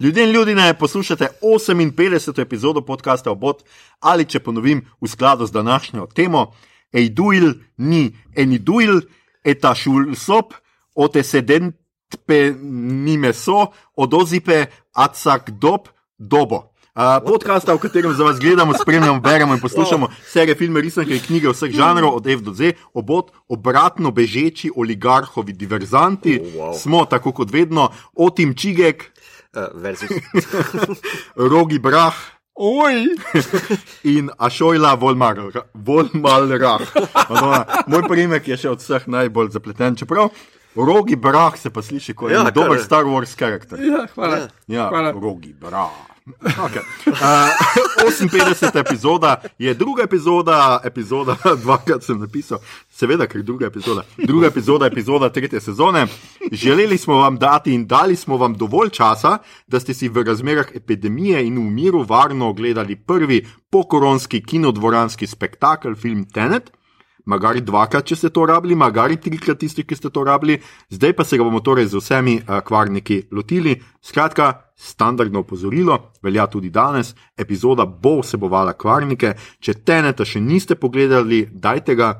Ljudje in ljudje, poslušate 58. epizodo podcasta Obot ali če ponovim v skladu z današnjo temo, Ejduil ni eniduil, eta šulsop, ote sedentpe ni meso, odozipe acak dob, dobo. Uh, podcasta, v katerem za vas gledamo, spremljamo, beremo in poslušamo serije, filme, risanke in knjige vseh žanrov, od F do Z, obot, obratno bežeči oligarhovi, diverzanti, Oh, wow. smo tako kot vedno, Otim Čigek, Uh, versus. Rogi Brah Oj, in Ašojla Volmar- Volmalrah. Madonna, Moj primek je še od vseh najbolj zapleten, čeprav Rogi Brah se pa sliši kot Ja, ja, dober kar- Star Wars karakter. ja, hvala. Ja, Hvala. Rogi Brah. Okay. Uh, 58. epizoda je druga epizoda, epizoda, dvakrat sem napisal, seveda, ker je druga epizoda. Druga epizoda, epizoda tretje sezone. Želeli smo vam dati in dali smo vam dovolj časa, da ste si v razmerah epidemije in v miru varno ogledali prvi pokoronski kinodvoranski spektakel, film Tenet. Magari dvakrat, če ste to rabili, magari trikrat tisti, ki ste to rabili, zdaj pa se ga bomo torej z vsemi uh, kvarniki lotili. Skratka, standardno opozorilo velja tudi danes. Epizoda bo vsebovala kvarnike. Če teneta še niste pogledali, dajte ga.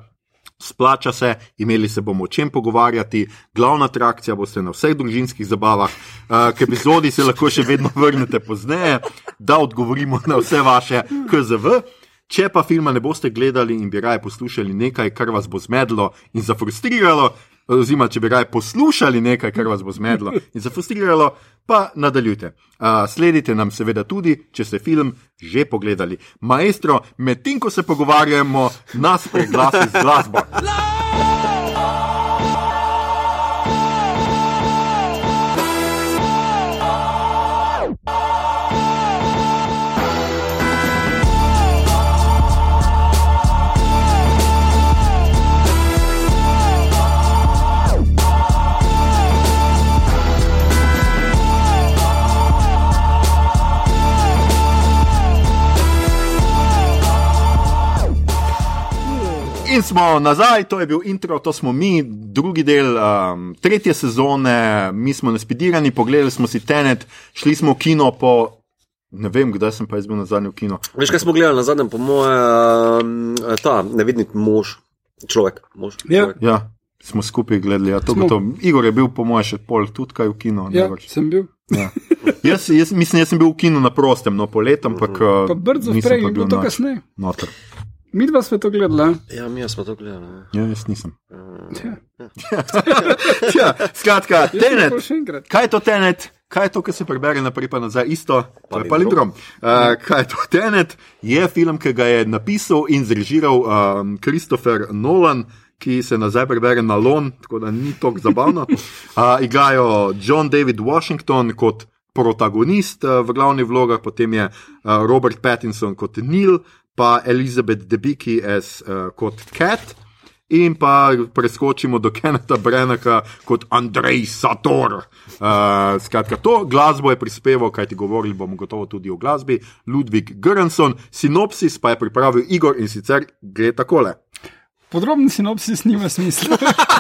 Splača se, imeli se bomo o čem pogovarjati, glavna atrakcija boste na vseh družinskih zabavah, uh, k epizodi se lahko še vedno vrnete pozneje, da odgovorimo na vse vaše KZV. Če pa filma ne boste gledali in bi raje poslušali nekaj, kar vas bo zmedlo in zafrustriralo, oziroma če bi raje poslušali nekaj, kar vas bo zmedlo in zafrustriralo, pa nadaljujte. Uh, sledite nam seveda tudi, če ste film že pogledali. Maestro, medtem ko se pogovarjamo, nas preglasi z glasbo. In smo nazaj, to je bil intro, to smo mi, drugi del um, tretje sezone, mi smo naspidirani, pogledali smo si Tenet, šli smo v kino po. Ne vem, kdaj sem pa jaz bil na zadnjem v kino. Veš, kaj smo gledali na zadnjem, po moje, um, ta nevidni mož, človek, mož. Ja. človek. Ja, smo skupaj gledali. Ja, to Smo. smo. To. Igor je bil, po mojem, še pol tudi kaj v kino. ne Ja, sem bil. Ja. Jaz, jaz mislim, jaz sem bil v kinu na prostem, no poleti, ampak. uh, Pa brzo nisem prej, pa in bil bilo to kasneje. Noter. Mi dva smo to gledali. Ja, mi smo to gledali. ne. Ja, jaz nisem. Ja. Ja, skratka, Jaz sem Tenet. Kaj je to Tenet? Kaj je to, kar se prebere naprej, pa nazaj? Isto, to je palindrom. Palindrom. Uh, kaj je to Tenet? Je film, ki ga je napisal in zrežiral um, Christopher Nolan. Ki se nazaj prebere na Lon, tako da ni tako zabavno. Uh, igrajo John David Washington kot protagonist uh, v glavnih vlogah, potem je uh, Robert Pattinson kot Neil, pa Elizabeth Debicki as, uh, kot Cat. In pa preskočimo do Keneta Brenaka kot Andrej Sator. Uh, skratka, to glasbo je prispeval, kajti govorili bomo gotovo tudi o glasbi, Ludvik Göransson, sinopsis pa je pripravil Igor in sicer gre takole. Podrobni sinopsis nima smisla.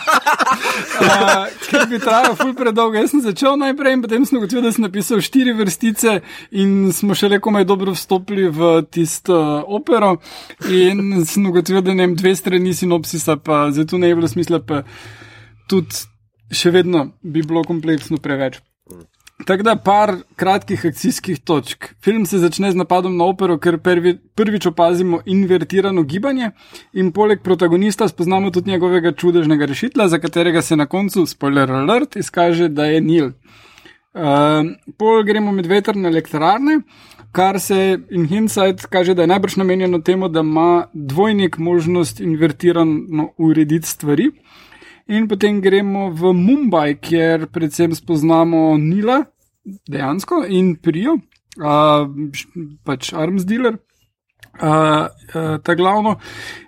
ker bi trajal ful predolgo. Jaz sem začel najprej in potem sem ugotovil, da sem napisal štiri vrstice in smo šele komaj dobro vstopili v tisto opero. In sem ugotovil, da ne vem, dve strani sinopsisa, pa zato ne je bilo smisla, pa tudi še vedno bi bilo kompleksno preveč. Tako da par kratkih akcijskih točk. Film se začne z napadom na opero, ker prvi, prvič opazimo invertirano gibanje in poleg protagonista spoznamo tudi njegovega čudežnega rešitla, za katerega se na koncu, spoiler alert, izkaže, da je Nil. Uh, pol gremo med veterne elektrarne, kar se in hindsight kaže, da je najbrž namenjeno temu, da ima dvojnik možnost invertirano urediti stvari. In potem gremo v Mumbai, kjer predvsem spoznamo Nila, dejansko in Prijo, uh, pač arms dealer, uh, uh, ta glavno.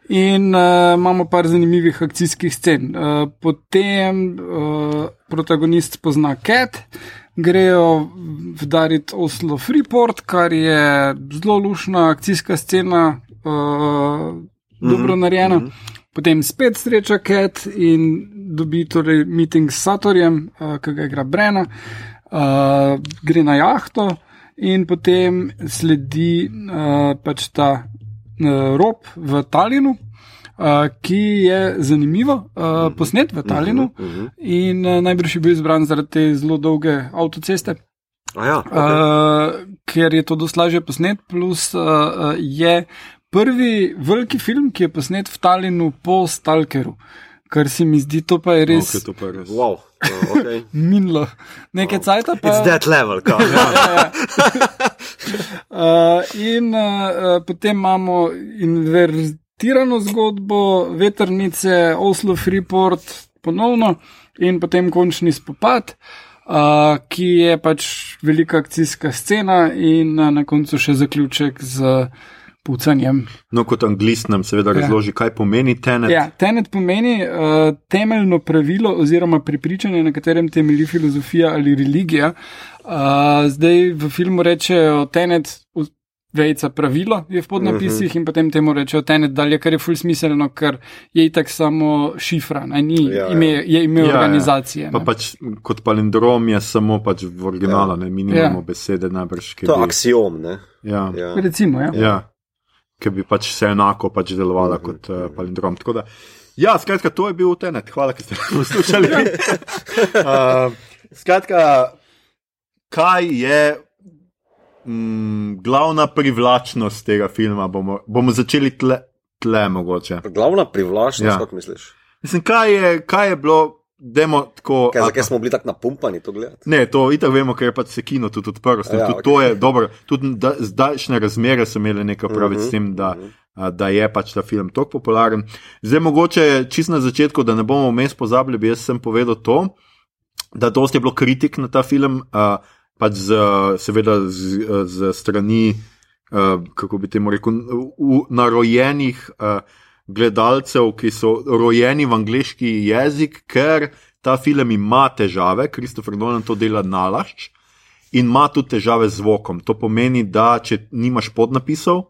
In uh, imamo par zanimivih akcijskih scen. Uh, potem uh, protagonist spozna Cat, grejo vdariti Oslo Freeport, kar je zelo lušna akcijska scena, uh, dobro narejena. Potem spet sreča Cat in dobi torej meeting s Satorjem, uh, ki ga igra Brena. uh, gre na jahto in potem sledi uh, pač ta uh, rob v Talinu. Uh, ki je zanimivo uh, posnet v Talinu uh -huh, uh -huh. in uh, najbrž je bil izbran zaradi te zelo dolge avtoceste, Ja, okay. uh, ker je to doslaže posnet, plus uh, je prvi veliki film, ki je posnet v Talinu po Stalkeru. Kar se mi zdi, to pa je res Okay, to pa je res. wow. uh, okay. minilo. Nekaj wow. cajta pa. It's that level, kaj. Uh, in uh, potem imamo invertirano zgodbo, veternice, Oslo Freeport, ponovno, in potem končni spopad, uh, ki je pač velika akcijska scena, in uh, na koncu še zaključek z pucanjem. No, kot anglist nam seveda Ja. razloži, kaj pomeni tenet. Ja, tenet pomeni uh, temeljno pravilo oziroma prepričanje, na katerem temelji filozofija ali religija. Uh, zdaj v filmu rečejo tenet. Vejca pravilo je v podnapisih, uh -huh. in potem temu rečejo tenet dalje, kar je ful smiselno, ker je itak samo šifra, ne, ni Ja, ja. ime, je ime Ja, ja. organizacije. Pa ne. pač kot palindrom je samo pač v originalu, ne, mi nimamo Ja. besede najbrž, To je axiom, ne? Ja, Ja. Recimo, ja. ja, ki bi pač se enako pač delovala Mhm, kot uh, palindrom. Tako da, ja, skratka, to je bil tenet. Hvala, ker ste poslušali. uh, skratka, kaj je mm, glavna privlačnost tega filma? Bomo, bomo začeli tle, tle mogoče. Glavna privlačnost, Ja. ja. kako misliš? Mislim, kaj je, kaj je bilo, demo tako. Kaj, zakaj smo bili tako napumpani to gledati? Ne, to itak vemo, ker je pač se kino tudi odprl. Ja, tudi ok. to je dobro. Tudi da, zdajšnje razmere so imele nekaj praviti Mhm, s tem, da, a, da je pač ta film tako popularen. Zdaj, mogoče čist na začetku, da ne bomo vmes pozabili, bi jaz sem povedal to, da dosti je bilo kritik na ta film, a, pač z, seveda z, z strani, a, kako bi temu rekel, v, narojenih. A, Gledalcev, ki so rojeni v angliški jezik, ker ta film ima težave, Kristofer Nolan to dela nalašč in ima tudi težave z zvokom. To pomeni, da če nimaš podnapisov,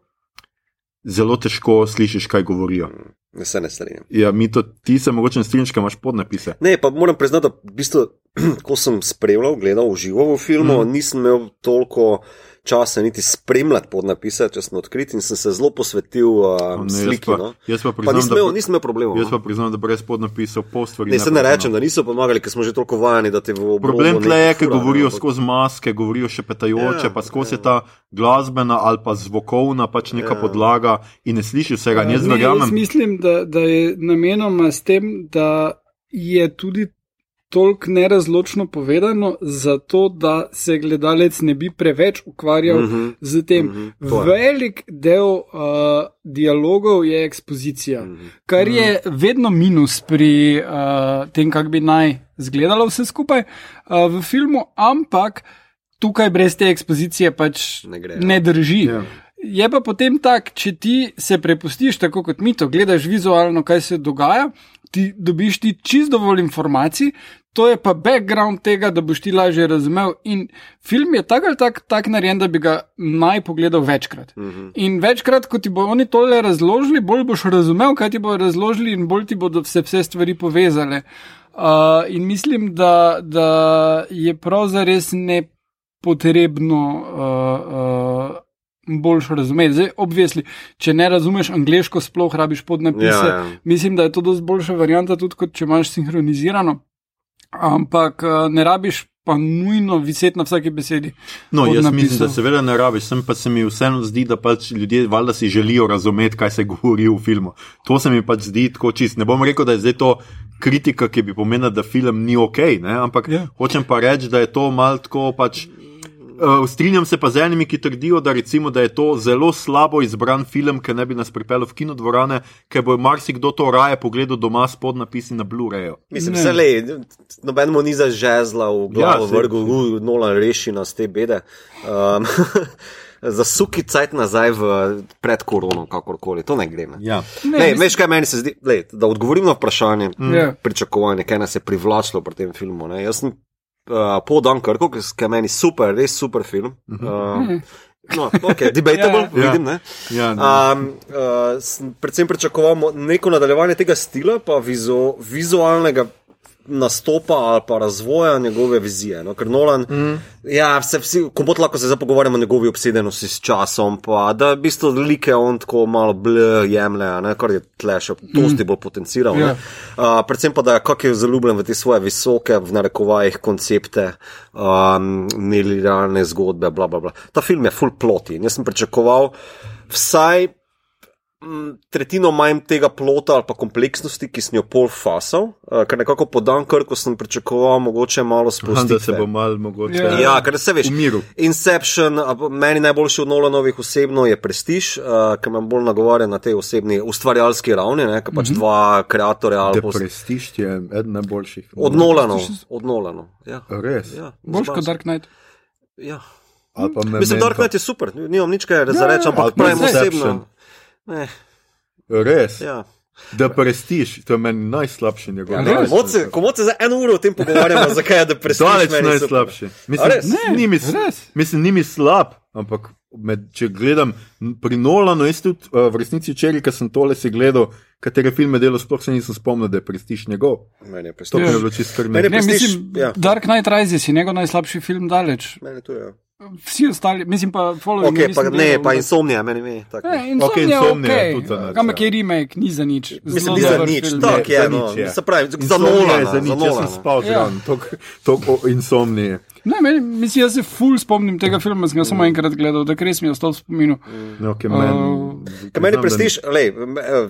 zelo težko slišiš, kaj govorijo. Ne se ne strinjam. Ja, mi to, ti se mogoče ne strinjaš, ker imaš podnapise. Ne, pa moram priznati, da v bistvu, ko sem spremljal, gledal v živo v filmu, mm. nisem imel toliko časa niti spremljati podnapise, če sem odkrit in sem se zelo posvetil uh, Ne, jaz, sliki. pa, No. jaz pa Pa priznam, nisem imel, da, nisem imel problemov. jaz no. pa priznam, da brez podnapisov pol stvari Ne, se ne poznam. rečem, da niso pomagali, ker smo že toliko vajeni, da te v obrobu Problem tle je, ker ne, govorijo ampak- skozi maske, govorijo še petajoče, Ja, pa skozi ja. ta glasbena ali pa zvokovna pač neka Ja. podlaga in ne slišiš vsega. In Jaz Ne, jaz mislim, da, da je namenoma s tem, da je tudi toliko nerazločno povedano, zato da se gledalec ne bi preveč ukvarjal uh Mhm, -huh. z tem. -huh. to je. Velik del uh, dialogov je ekspozicija, uh Mhm. -huh. kar je vedno minus pri uh, tem, kako bi naj izgledalo vse skupaj uh, v filmu, ampak tukaj brez te ekspozicije pač Ne gre, ja. ne drži. Ja. Je pa potem tak, če ti se prepustiš tako kot mi to, gledaš vizualno, kaj se dogaja, ti dobiš ti čist dovolj informacij, to je pa background tega, da boš ti lažje razumel. In film je tak ali tak, tak narejen, da bi ga naj pogledal večkrat. Mhm. In večkrat, ko ti bo oni tole razložili, bolj boš razumel, kaj ti bodo razložili, in bolj ti bodo vse, vse stvari povezale. Uh, in mislim, da, da je prav zares nepotrebno. Uh, uh, Boljš razumeti. Zdaj, obvisli, če ne razumeš angliško, sploh rabiš podnapise. Ja, ja. Mislim, da je to dosti boljša varianta, tudi kot če imaš sinhronizirano. Ampak uh, ne rabiš pa nujno viseti na vsaki besedi. No, jaz podnapisov. mislim, da seveda ne rabiš, sem pa se mi vseeno zdi, da pač ljudje valjda si želijo razumeti, kaj se govori v filmu. To se mi pač zdi tako čist. Ne bom rekel, da je zdaj to kritika, ki bi pomenila, da film ni ok, ne? ampak Ja. hočem pa reči, da je to mal tako pač. Uh, strinjam se pa z enimi, ki trdijo, da, recimo, da je to zelo slabo izbran film, ki ne bi nas pripeljal v kinodvorane, ker bo marsikdo to raje pogledal doma s podnapisi na Blu-rayu. Mislim, se le, noben mu ni zažezla v glavo, Ja, ja, saj- vrgel, uh, nola reši nas te bede. Um, za suki cajt nazaj v pred korono, kakorkoli, to ne gre. Ne. Ja. Ne, Ne, mislim- veš, kaj meni se zdi, lej, da odgovorim na vprašanje, mm. Ja. pričakovanje, kaj nas je privlačilo pri tem filmu. Ne. Jaz sem uh, po Dunkerku, ki je meni super, res super film. Uh, no, ok, debatable, Ja. ja. vidim. Ne. Ja, Um, uh, sem predvsem pričakoval mo- neko nadaljevanje tega stila, pa vizu, vizualnega nastopa ali pa razvoja njegove vizije. No? Ker Nolan, mm. ja, se vsi, kot lahko se zdaj pogovarjamo o njegovi obsedenosti s časom, pa da v bistvu like on tako malo blje jemlje, ne? kar je tle še dosti bolj potenciral. Ja. Uh, predvsem pa, da je kak je zaljubljen v te svoje visoke, v narekovajih, koncepte, um, nelinearne zgodbe, bla, bla, bla. Ta film je full ploti in jaz sem pričakoval vsaj mm, tretjino manj tega plota ali pa kompleksnosti, ki sem jo pol fasal, uh, ker nekako po Dunkerku sem pričakoval mogoče malo spustiti. da se bo mal mogoče. Ja. Ja, ker se veš, V miru. Inception, meni najboljši od Nolanovih osebno je prestiž, uh, ki me bolj nagovarja na tej osebni ustvarjalski ravni, ne, ker pač Mhm. dva kreatorja ali pa Prestige je eden najboljših. od Nolanov. Od Nolanov. Ja. Res. Ja, Boš kot Dark Knight. Ja. Ali pa Mislim, Memento. Dark Knight je super, nimam nič kaj za Ja, reči, ja, ampak pa pravim Inception. osebno. Ne, Res. ja. The Prestige, to je meni najslabši njegov. Ja, res? Komod se, komod se za eno uro o tem pogovarjamo, zakaj je da prestiž Daleč najslabši. Mislim? Ne, ni mi, res. mislim, ni mi slab, ampak med, če gledam pri Nolanu, jaz tudi uh, v resnici včeraj, ko sem tole si gledal, katere filme delo, sploh se nisem spomnil, da je Prestiž njegov. Meni je To prestiž. mi je bilo čisto Meni je krne. Ne, Prestiž, mislim, ja. Dark Knight Rises je njegov najslabši film daleč. Meni to je. Vsi ostali, mislim pa, following. Ok, pa ne, pa insomnija, meni je tako. Ne, Ok, Insomnia, Insomnia je okay. tudi za nič, Ampak ja. je remake, ni za nič. Mislim, Zelo ni za nič, film. tak je, no. nič je. Se pravi, za Insomnija je Nolana. za nič, jaz sem spal Ja. zraven, toliko o insomniji. Ne, meni, mislim, jaz se ful spomnim tega filma, sem ga samo enkrat gledal, da res mi je ostal v spominu. No, okay, Uh, men, Ker meni prestiž, lej,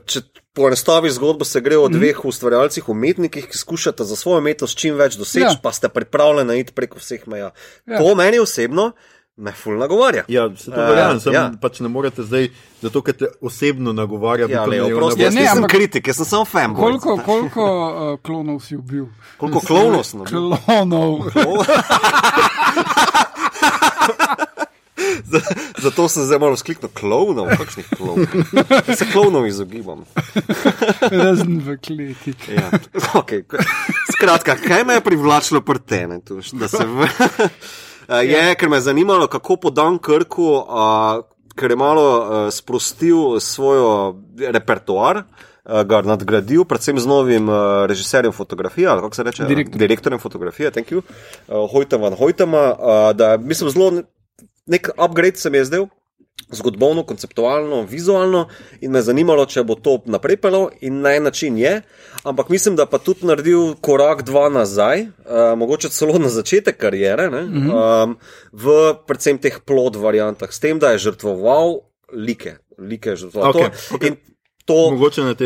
če poenostaviš zgodbo, se gre o Mhm. dveh ustvarjalcih, umetnikih, ki skušata za svojo umetnost čim več doseči, Ja. pa ste pripravljeni iti preko vseh meja. Ja. To meni osebno me ful nagovarja. Ja, se to verjamem, sem ja. pač ne morete zdaj, zato ker te osebno nagovarja. Ja, le, oprosti, ne jaz nisem ampak- kritik, jaz sem samo fan. Koliko, koliko uh, klonov si ubil? koliko klonov sem nabil? Klonov. Zato sem zdaj malo skliknil klovnov, kakšnih klovnov. Se klovnov izogibam. Razen v kleti. Ja. Okay. Skratka, kaj me je privlačilo pri tene? Tu, v... Eh, je, ker me je zanimalo, kako po Dunkerku, uh, ker je malo uh, sprostil svoj repertoar. Ga nadgradil, predvsem z novim uh, režiserjem fotografije, ali kako se reče? Direktor. Direktorjem fotografije, thank you, uh, Hojtama, Hojtama, uh, da mislim zelo nek upgrade se mi je zdel, zgodovno, konceptualno, vizualno in me zanimalo, če bo to naprej pelo in na en način je. Ampak mislim, da pa tudi naredil korak dva nazaj, uh, mogoče celo na začetek kariere, ne, Mhm. um, v predvsem teh plod variantah, s tem, da je žrtvoval like. like je žrtvoval. Okej, To- okej. in To,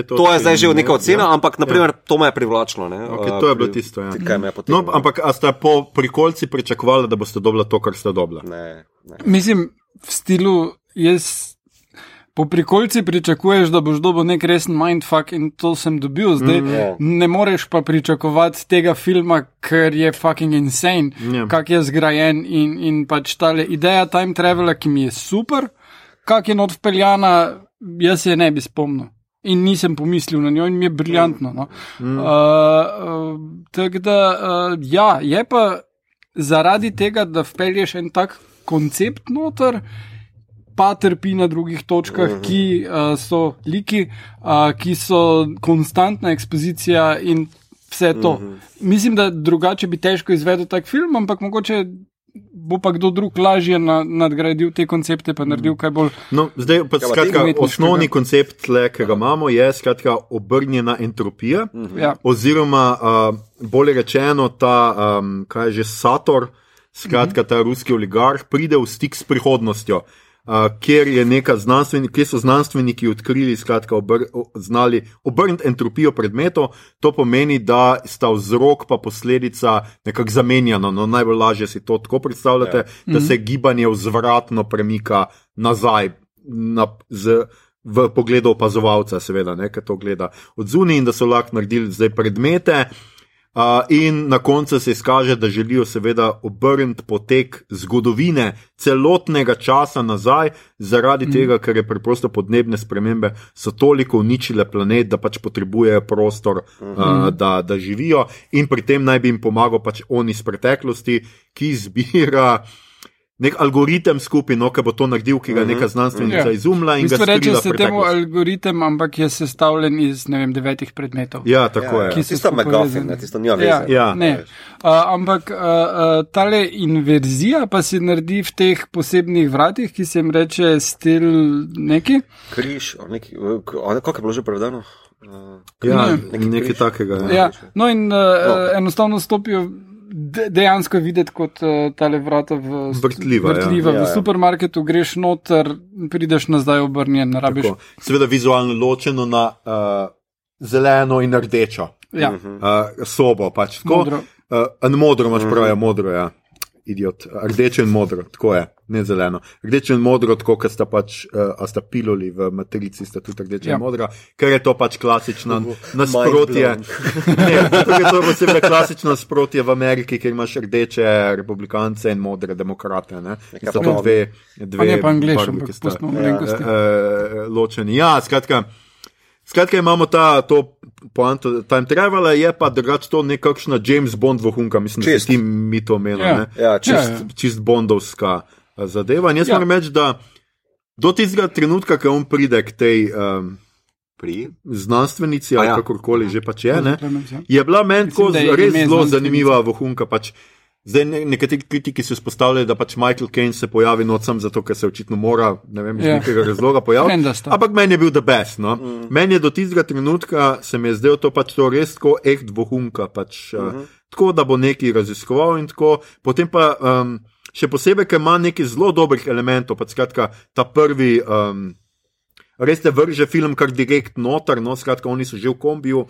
to je zdaj že ne, neka ocena, ja. ampak naprimer, to me je privlačilo. Ne, Okej, uh, to je bilo tisto, ja. Kaj me je potem? No, ampak ste po prikolci pričakovali, da boste dobili to, kar ste dobili? Ne, ne. Mislim, v stilu, jaz po prikolci pričakuješ, da boš dobil nek resen mindfuck in to sem dobil. Zdaj mm, ja. ne moreš pa pričakovati tega filma, ker je fucking insane, Ja. kak je zgrajen in, in pač tale ideja time travela, ki mi je super, kak je not vpeljana, jaz je ne bi spomnil. In nisem pomislil na njo, in mi je briljantno. No. Mm. Uh, uh, Tako da, uh, ja, je pa zaradi tega, da vpelješ en tak koncept noter, pa trpi na drugih točkah, uh -huh. ki uh, so liki, uh, ki so konstantna ekspozicija in vse to. Uh -huh. Mislim, da drugače bi težko izvedel tak film, ampak mogoče. Bo pa kdo drug lažje na, nadgradil te koncepte, pa naredil kaj bolj. No, zdaj pa Ja, skratka, osnovni koncept, ki ga imamo, je skratka, obrnjena entropija. Ja. Oziroma, uh, bolje rečeno, ta, um, kaj je že Sator, skratka, ta ruski oligarh, pride v stik s prihodnostjo. Uh, kjer, kjer so znanstveniki odkrili, skratka, obr, znali obrniti entropijo predmetov, to pomeni, da sta vzrok pa posledica nekako zamenjana. No, najbolj lažje si to tako predstavljate, ja. da se gibanje vzvratno premika nazaj na, z, v pogledu opazovalca, seveda, ne, ki to gleda od zunaj in da so lahko naredili zdaj predmete. Uh, in na koncu se izkaže, da želijo seveda obrniti potek zgodovine celotnega časa nazaj, zaradi mm. tega, ker je preprosto podnebne spremembe so toliko uničile planet, da pač potrebujejo prostor, mm. uh, da, da živijo, in pri tem naj bi jim pomagal pač on iz preteklosti, ki zbira nek algoritem skupaj, no, ki bo to naredil, ki ga je neka znanstvenica Ja. izumila ga Mislim, reče se v temu algoritem, ampak je sestavljen iz ne vem, devetih predmetov. Ja, tako Ja, je. ki so Tisto skupaj McGuffin, ne, tisto nima Ja. Ja. ne. Uh, ampak uh, uh, tale inverzija pa se naredi v teh posebnih vratih, ki se jim reče stil neki. Križ, neki, kako je bilo že prevedeno? Uh, Ja, Ne. nekaj takega. Ja. Ja. No, in uh, uh, enostavno stopijo. De- Dejansko je videti kot uh, tale vrata v, Vrtljiva, ja. vrtljiva Ja, v ja. supermarketu, greš noter, prideš nazaj obrnjen, rabiš. Tako. Seveda vizualno ločeno na uh, zeleno in rdečo Ja. uh, sobo. Pač, tako, Modro. Uh, modro imaš prav, ja, modro, ja. Idiot. Rdeče in modro, tako je, ne zeleno. Rdeče in modro, tako kot sta pač, uh, a sta piloli v matrici, sta tudi rdeče Ja. in modra, ker je to pač klasično nasprotje. Ne, zato je to posebej klasično nasprotje v Ameriki, kjer imaš rdeče republikance in modre demokrate. Ne? Nekaj Sta to dve, dve ne pa angliš, barvi, ampak ki sta- pustimo Ja. malenkosti. uh, ločeni. Ja, skratka, skratka imamo ta, to poanto time travel, je pa drugače to nekakšna James Bond vohunka, mislim, da Čist. si ti mi to omenil. Ja. ne. Ja, čist. čist, Ja, ja. čist bondovska zadeva. In jaz Ja. moram reči, da do tistega trenutka, ko on pride k tej um, Pri? znanstvenici ali ja. kakorkoli že pač je, ne, je bila meni tako res zelo zanimiva vohunka. Pač, Zdaj, ne, nekateri kritiki so izpostavljali, da pač Michael Caine se pojavi noč sam zato, ker se očitno mora, ne vem, iz Ja. nekega razloga pojaviti. Ampak meni je bil the best. No? Mm. Meni je do tistega trenutka se mi je zdel to pač to res tako echt vohunka. Pač, mm -hmm. uh, tako, da bo nekaj raziskoval in tako. Potem pa um, še posebej, ker ima nekaj zelo dobrih elementov. Skratka, ta prvi. Um, Res te vrže film kar direkt noter, no, skratka, oni so že v kombiju,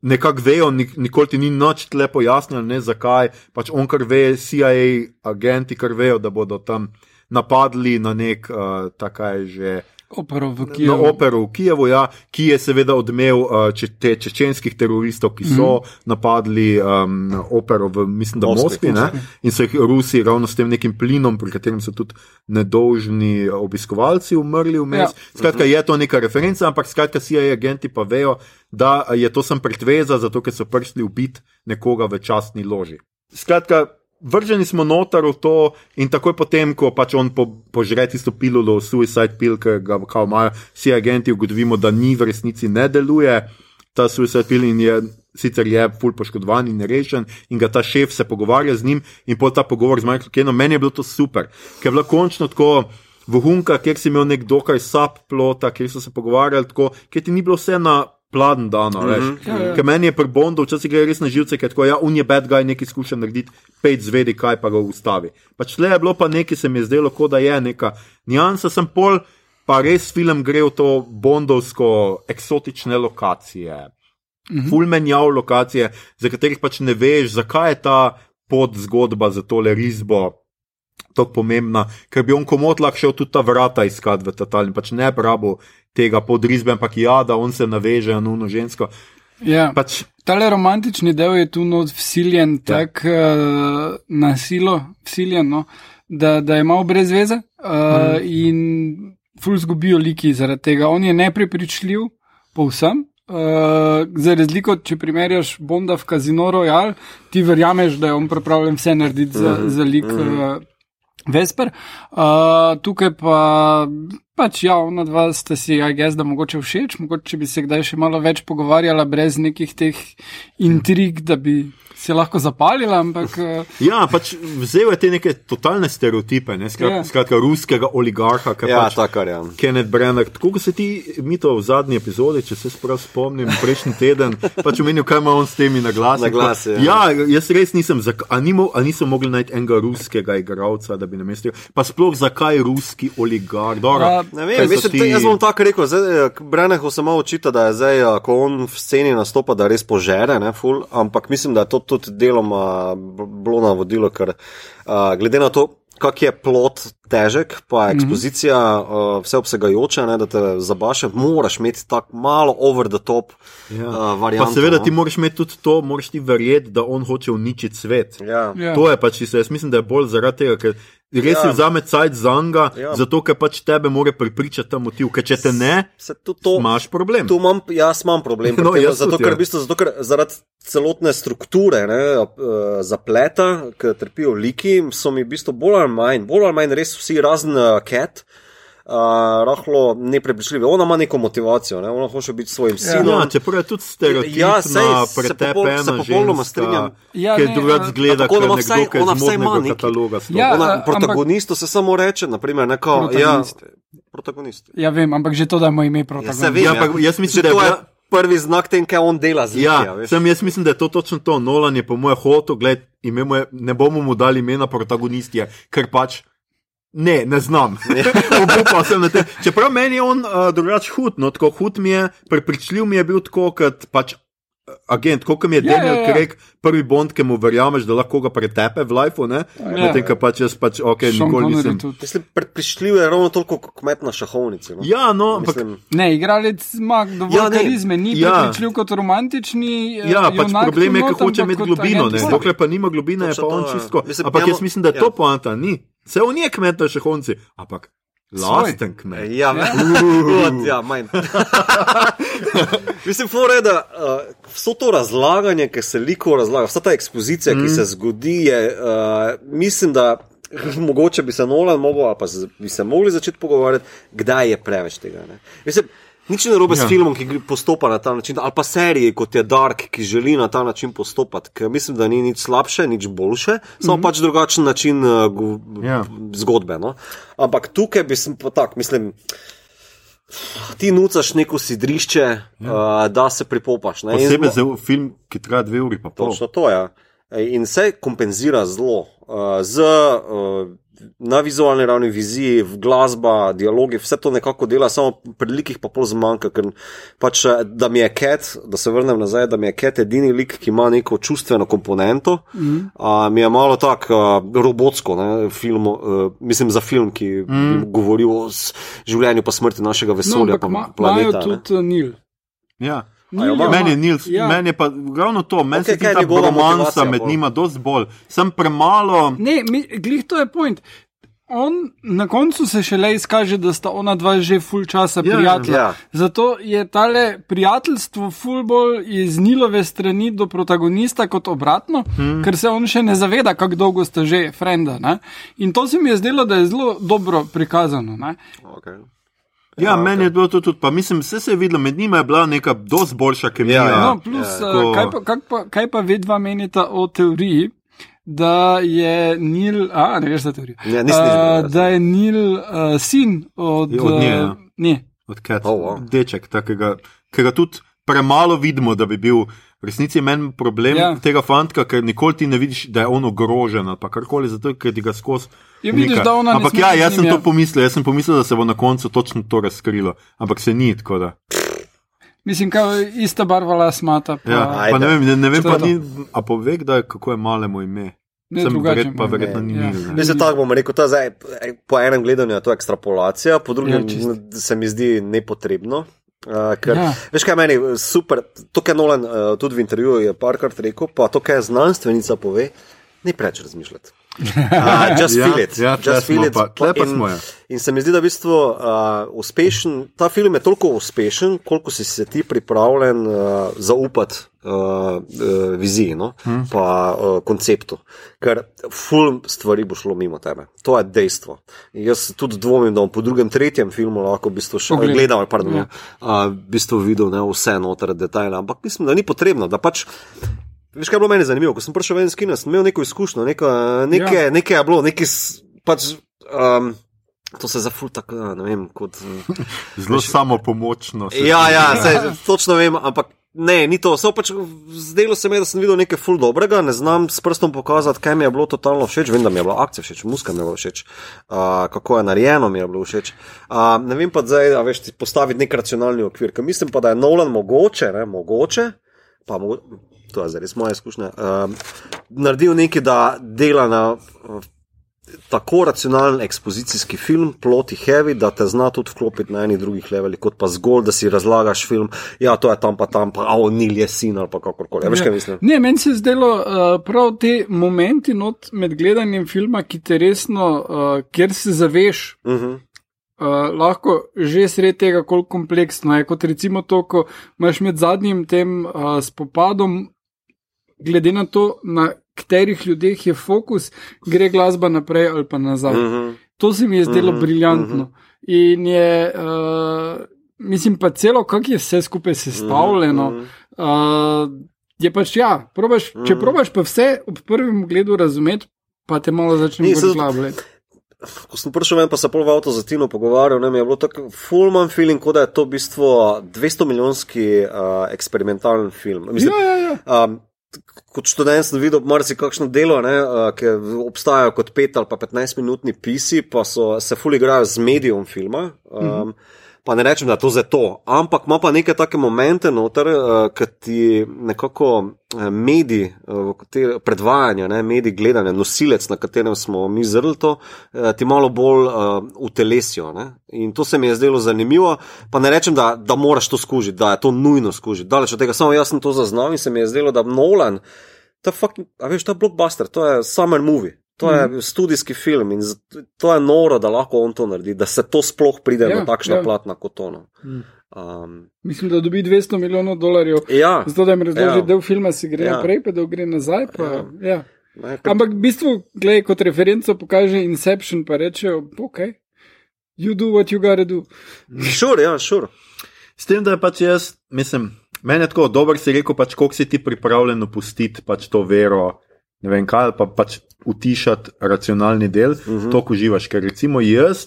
nekako vejo, nik, nikoli ti ni nič tle pojasnil, ne zakaj. Pač on kar ve, CIA agenti kar vejo, da bodo tam napadli na nek, uh, takaj že. Opero v Na Kijevu. opero v Kijevu, ja, ki je seveda odmev uh, če, te čečenskih teroristov, ki so mm. napadli um, opero v, mislim, da Moskvi, Moskvi, ne, in so jih Rusi ravno s tem nekim plinom, pri katerem so tudi nedolžni obiskovalci umrli vmes. Ja. Skratka, je to neka referenca, ampak skratka, CIA agenti pa vejo, da je to sem pretveza, zato ker so prišli ubiti nekoga v častni loži. Skratka, vrženi smo noter v to in takoj potem, ko pač on po, požre tisto pilulo, suicide pill, ki ga kao imajo vsi agenti, ugotovimo, da ni v resnici ne deluje. Ta suicide pill in je sicer je ful poškodovan in rešen, in ga ta šef se pogovarja z njim, in pol ta pogovor z Michaelom Kenom, meni je bilo to super, ker je bilo končno tako vohunka, kjer si imel nek dokaj subplota, kjer so se pogovarjali tako, kjer ti ni bilo vse na pladen dan, mm -hmm. Ja, ja. Ker meni je pri Bondu včasih gre res na živce, ker tako, ja, un je bad guy, nekaj skuša narediti, pet zvedi, kaj pa ga ustavi. Pač le je bilo pa nekaj, se mi je zdelo, kot da je neka nijansa, sem pol, pa res film gre v to bondovsko eksotične lokacije. Mm -hmm. Ful menjav lokacije, za katerih pač ne veš, zakaj je ta pod zgodba za tole risbo tako pomembna, ker bi on komod lahko šel tudi ta vrata iskati v ta tal in pač ne brabo tega podrizbe, ampak ja, da on se naveže na nuno žensko. Ja. Pač, Tale romantični del je tu not vsiljen, Ja. tako uh, na silo, vsiljen, no, da, da je malo brez veze uh, mm. in ful zgubijo liki zaradi tega. On je neprepričljiv, povsem. Uh, za razliko, če primerjaš Bonda v Casino Royale, ti verjameš, da je on pripravljen vse narediti za, za lik uh, Vesper. Uh, tukaj pa, pač ja, ona dva sta si, aj gess, da mogoče všeč, mogoče bi se kdaj še malo več pogovarjala brez nekih teh intrig, da bi se lahko zapalila, ampak uh, ja, pač vzel je te neke totalne stereotipe, ne? Skrat, Ja. yeah. skratka, ruskega oligarha, ki Ja, pač tako je. Kenneth Brenner. Tako kot se ti, mi to v zadnji epizodi, če se sprav spomnim, prejšnji teden, pač omenil, kaj ima on s temi na glasu. Na glasu, ja. ja, jaz res nisem, a, ni mo, a niso mogli najti enega ruskega igralca, da bi namestil. Pa sploh zakaj ruski oligarh? Dobro, A, Ne vem, mislim, ti... jaz bom tako rekel. zdaj, Brenehu se malo očita, da je zdaj, eh, ko on v sceni nastopa, da res požere, ne, ful, ampak mislim, da je to tudi deloma bilo navodilo, ker uh, glede na to, kak je plot težek, pa je ekspozicija uh, vseobsegajoča, ne, da te zabaše, moraš imeti tako malo over the top Ja. uh, Pa varianto. seveda no. ti moraš imeti tudi to, moraš ti verjeti, da on hoče uničiti svet. Ja. Ja. To je pač. Jaz mislim, da je bolj zaradi tega, ker Res Ja. vzame cajt za njega, Ja. zato ker pač tebe more pripričati ta motiv, ker če te ne, Se to, to, imaš problem. Tu imam, jaz imam problem. No, tem, jaz zato, tudi, ker, ja. v bistvu, zato, ker zaradi celotne strukture, ne, eh, zapleta, ki trpijo liki, so mi v bistvu bolj ali manj, bolj ali manj res vsi razen uh, Cat. Uh, rahlo neprepričljivi. Ona ima neko motivacijo, ne? ona hoče biti svojim sinom. Ja, čeprav je tudi stereotipna, Ja, sej, se pretepena se popolnoma strinjam. Ja, drugače eh, zgleda kot ona nekdo, vsaj- ki je iz modnega kataloga. stopi. Ja, Ona, a- ampak- protagonistu se samo reče, naprimer, neko, ja, Protagonist. protagonist. Ja, vem, ampak že to, da ima ime Ja, protagonist. se vem, Ja, ja, ampak jaz mislim, da je bila- prvi znak tem, kaj on dela z Ja, Likija, veš. sem jaz mislim, da je to točno to. Nolan je po mojem hotu, gled, je, ne bomo mu dali imena protagonistje, ker pač. Ne, ne znam. Obupal sem na tem. Čeprav meni je on uh, drugač hud, no tako hud mi je, prepričljiv mi je bil tako, kot pač agent, kot mi je Ja, Daniel ja, ja. Craig, prvi Bond, ki mu verjameš, da lahko ga pretepe v lifeu, ne? Ja. Medtem, ko pač jaz pač, ok, Sean nikoli Connery nisem. tudi. Mislim, prišljiv je ravno toliko kot kmet na šahovnici. No? Ja, no, ampak. Ne, igralec ima dovolj Ja, ne. karizme, ni Ja. prepričljiv kot romantični. eh, Ja, pač problem je, tu ker hoče imeti globino, ne. dokler pa nima globine, je pa on to, čisto. Ampak jaz mislim, da je to poanta, ni. Se on je kmet na šehonci, ampak lasten kmet. ja, ja. ja manj. Mislim, fore, da uh, vso to razlaganje, ki se liko razlaga, vsa ta ekspozicija, mm. ki se zgodi, je, uh, mislim, da mogoče bi se Nolan mogel, ali pa bi se mogli začeti pogovarjati, kdaj je preveč tega. Ne? Mislim, Nič ne narobe Ja. s filmom, ki postopa na ta način, ali pa seriji kot je Dark, ki želi na ta način postopati. Ker mislim, da ni nič slabše, nič boljše, samo mm -hmm. pač drugačen način uh, Ja. zgodbe. No? Ampak tukaj bi sem pa tak, mislim. Ti nucaš neko sidrišče, ja. uh, da se pripopaš. ne. Posebej zmo- za film, ki traja dve uri pa pol. Točno to je. Ja. In se kompenzira zelo uh, z. Uh, Na vizualni ravni, viziji, glasba, dialogi, vse to nekako dela, samo pri likih pa pol zmanjka. Ker pač, eh, da mi je Cat, da se vrnem nazaj, da mi je Cat edini lik, ki ima neko čustveno komponento, mm. uh, mi je malo tako uh, robotsko, ne, film, uh, mislim za film, ki mm. bi govoril o življenju pa smrti našega No, vesolja, ampak pa ima- planeta. imajo tudi Nil. Ja. Meni je Nils, ja. ja. meni je pa ravno to, meni okay, se zdi ta romansa med bolj? njima dosti bolj. Sem premalo. Ne, mi, glih to je point. On, na koncu se šele izkaže, da sta ona dva že full časa Ja, prijatelja. ja. Zato je tale prijateljstvo full bolj iz Nilove strani do protagonista kot obratno, hmm. ker se on še ne zaveda, kako dolgo sta že frenda. Ne? In to se mi je zdelo, da je zelo dobro prikazano. Ne? Okay. Ja, meni je bilo to tudi, pa mislim, vse se je videlo, med njima je bila neka dosti boljša kemija. Ja, ja. No, plus, ja, ja, kaj, pa, kak pa, kaj pa vedva menita o teoriji, da je Nil, a ne veš za teorijo, Ja, nisem nič A, da je Nil uh, sin od, Je od nje, eh, ja. ne, Od Cat, Oh, wow. deček, takega, ki ga tudi premalo vidimo, da bi bil. V resnici je meni problem Ja. tega fanta, ker nikoli ti ne vidiš, da je on ogrožen ali pa karkoli, zato ker ti ga skozi. Ja, vidiš, da ona ne Ampak ja, jaz sem to ja. pomislil, jaz sem pomislil, da se bo na koncu točno to razkrilo, ampak se ni tako da. mislim, kaj ista barva las mata. Pa, Ja, pa ne vem, ne, ne vem je pa ni, a pove, kdaj, kako je malemu ime. Ne, Sem drugače verjet, pa verjetno ni Ja. Mislim, tako bom rekel, to je zdaj, po enem gledanju je to ekstrapolacija, po drugem Ja, čisto. se mi zdi nepotrebno. Uh, ker, Ja. Veš kaj meni je super, to, kar Nolan uh, tudi v intervjuju je parkrat rekel, pa to, kar znanstvenica pove, ne preveč razmišljati. Uh, just Ja, feel it. ja, just feel it. pa- pa In- smo, ja. In se mi zdi, da je v bistvu uh, uspešen, ta film je toliko uspešen, koliko si se ti pripravljen uh, zaupati uh, uh, viziji, no? hmm. pa uh, konceptu. Ker ful stvari bo šlo mimo tebe. To je dejstvo. In jaz tudi dvomim, da bom po drugem, tretjem filmu lahko v bistvu še Pogledal. gledal, pardon, Ja. ja. uh, v bistvu videl ne, vse noter detajle. Ampak mislim, da ni potrebno, da pač. Veš, kaj je bilo meni zanimivo? Ko sem prišel ven iz kina, sem imel neko izkušnjo, neko, nekaj, ja. nekaj je bilo, nekaj pač. Um, To se tako, ja, ne vem, kot. eh, Zelo samo pomočno. Ja, ja, se, točno vem, ampak ne, ni to. Pač zdelo se mi, da sem videl nekaj ful dobrega, ne znam s prstom pokazati, kaj mi je bilo totalno všeč. Vem, da mi je bila akcija všeč, muska mi je bila všeč, uh, kako je narejeno mi je bilo všeč. Uh, ne vem pa zdaj, a veš, ti postaviti nek racionalni okvir, ker mislim pa, da je Nolan mogoče, ne, mogoče, pa mogo, to je zdaj res moja izkušnja, uh, naredil nekaj, da dela na. Uh, tako racionalen ekspozicijski film, ploti heavy, da te zna tudi vklopiti na enih drugih levelih, kot pa zgolj, da si razlagaš film, ja, to je tam pa tam, pa avno nil je sin ali pa kakorkoli. Ja, veš, kaj mislim? Ne, meni se je zdelo uh, prav te momenti not med gledanjem filma, ki te resno, uh, kjer se zaveš. Uh -huh. Uh, lahko že sred tega, koliko kompleksno je, kot recimo to, ko imaš med zadnjim tem uh, spopadom, glede na to, na katerih ljudeh je fokus, gre glasba naprej ali pa nazaj. Uh Mhm. -huh. To se mi je zdelo uh -huh. briljantno. Uh -huh. In je, uh, mislim pa celo, kako je vse skupaj sestavljeno. Uh -huh. uh, je pač ja, probaš, uh -huh. če probaš pa vse ob prvem gledu razumeti, pa te malo začne slabiti. Ko sem prišel ven, pa se pol v avto za Tino pogovarjal, ne, je bilo tako fulman feeling, kot da je to v bistvu 200 milijonski uh, eksperimentalen film. Mislim, Ja, ja, ja. Um, kot študent sem videl marsikakšno delo, ne, ki obstajajo kot 5 ali pa 15 minutni pisi, pa so, se ful igrajo z medijom filma. Um, mm -hmm. Pa ne rečem, da je to za to, ampak ima pa neke take momente noter, uh, ki ti nekako uh, mediji, uh, te predvajanja, ne, mediji gledanja, nosilec, na katerem smo mi zrli to, uh, ti malo bolj uh, utelesijo. Ne. In to se mi je zdelo zanimivo. Pa ne rečem, da, da moraš to skužiti, da je to nujno skužiti. Daleč od tega, samo jaz sem to zaznal in se mi je zdelo, da Nolan, ta fucking, a veš, ta blockbuster, to je summer movie. To je mm. studijski film in zato- to je noro, da lahko on to naredi, da se to sploh pride Ja, ja, na takšna ja. platna kot ono. Mm. Um, Mislim, da dobi 200 milijonov dolarjev. ja, Zato, da jim razloži, Ja. del filma si gre Ja. naprej, pa da gre nazaj. Pa, Ja. ja. ne, pri- Ampak v bistvu, gledaj, kot referenco pokaže Inception, pa rečejo, ok, you do what you gotta do. Šur, ja, šur. S tem, da je pač jaz, mislim, meni je tako dobro si rekel, pač koliko si ti pripravljen opustiti pač to vero, ne vem kaj, ali pa pač utišati racionalni del, uh -huh. to, uživaš. Ker recimo jaz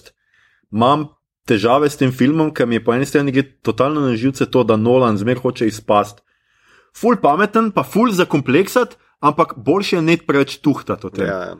imam težave s tem filmom, ker mi je po eni strani gre totalno na živce to, da Nolan zmer hoče izpasti. Ful pameten, pa ful zakompleksati, ampak boljše je ne preveč tuhtati o tem. Ja, ja.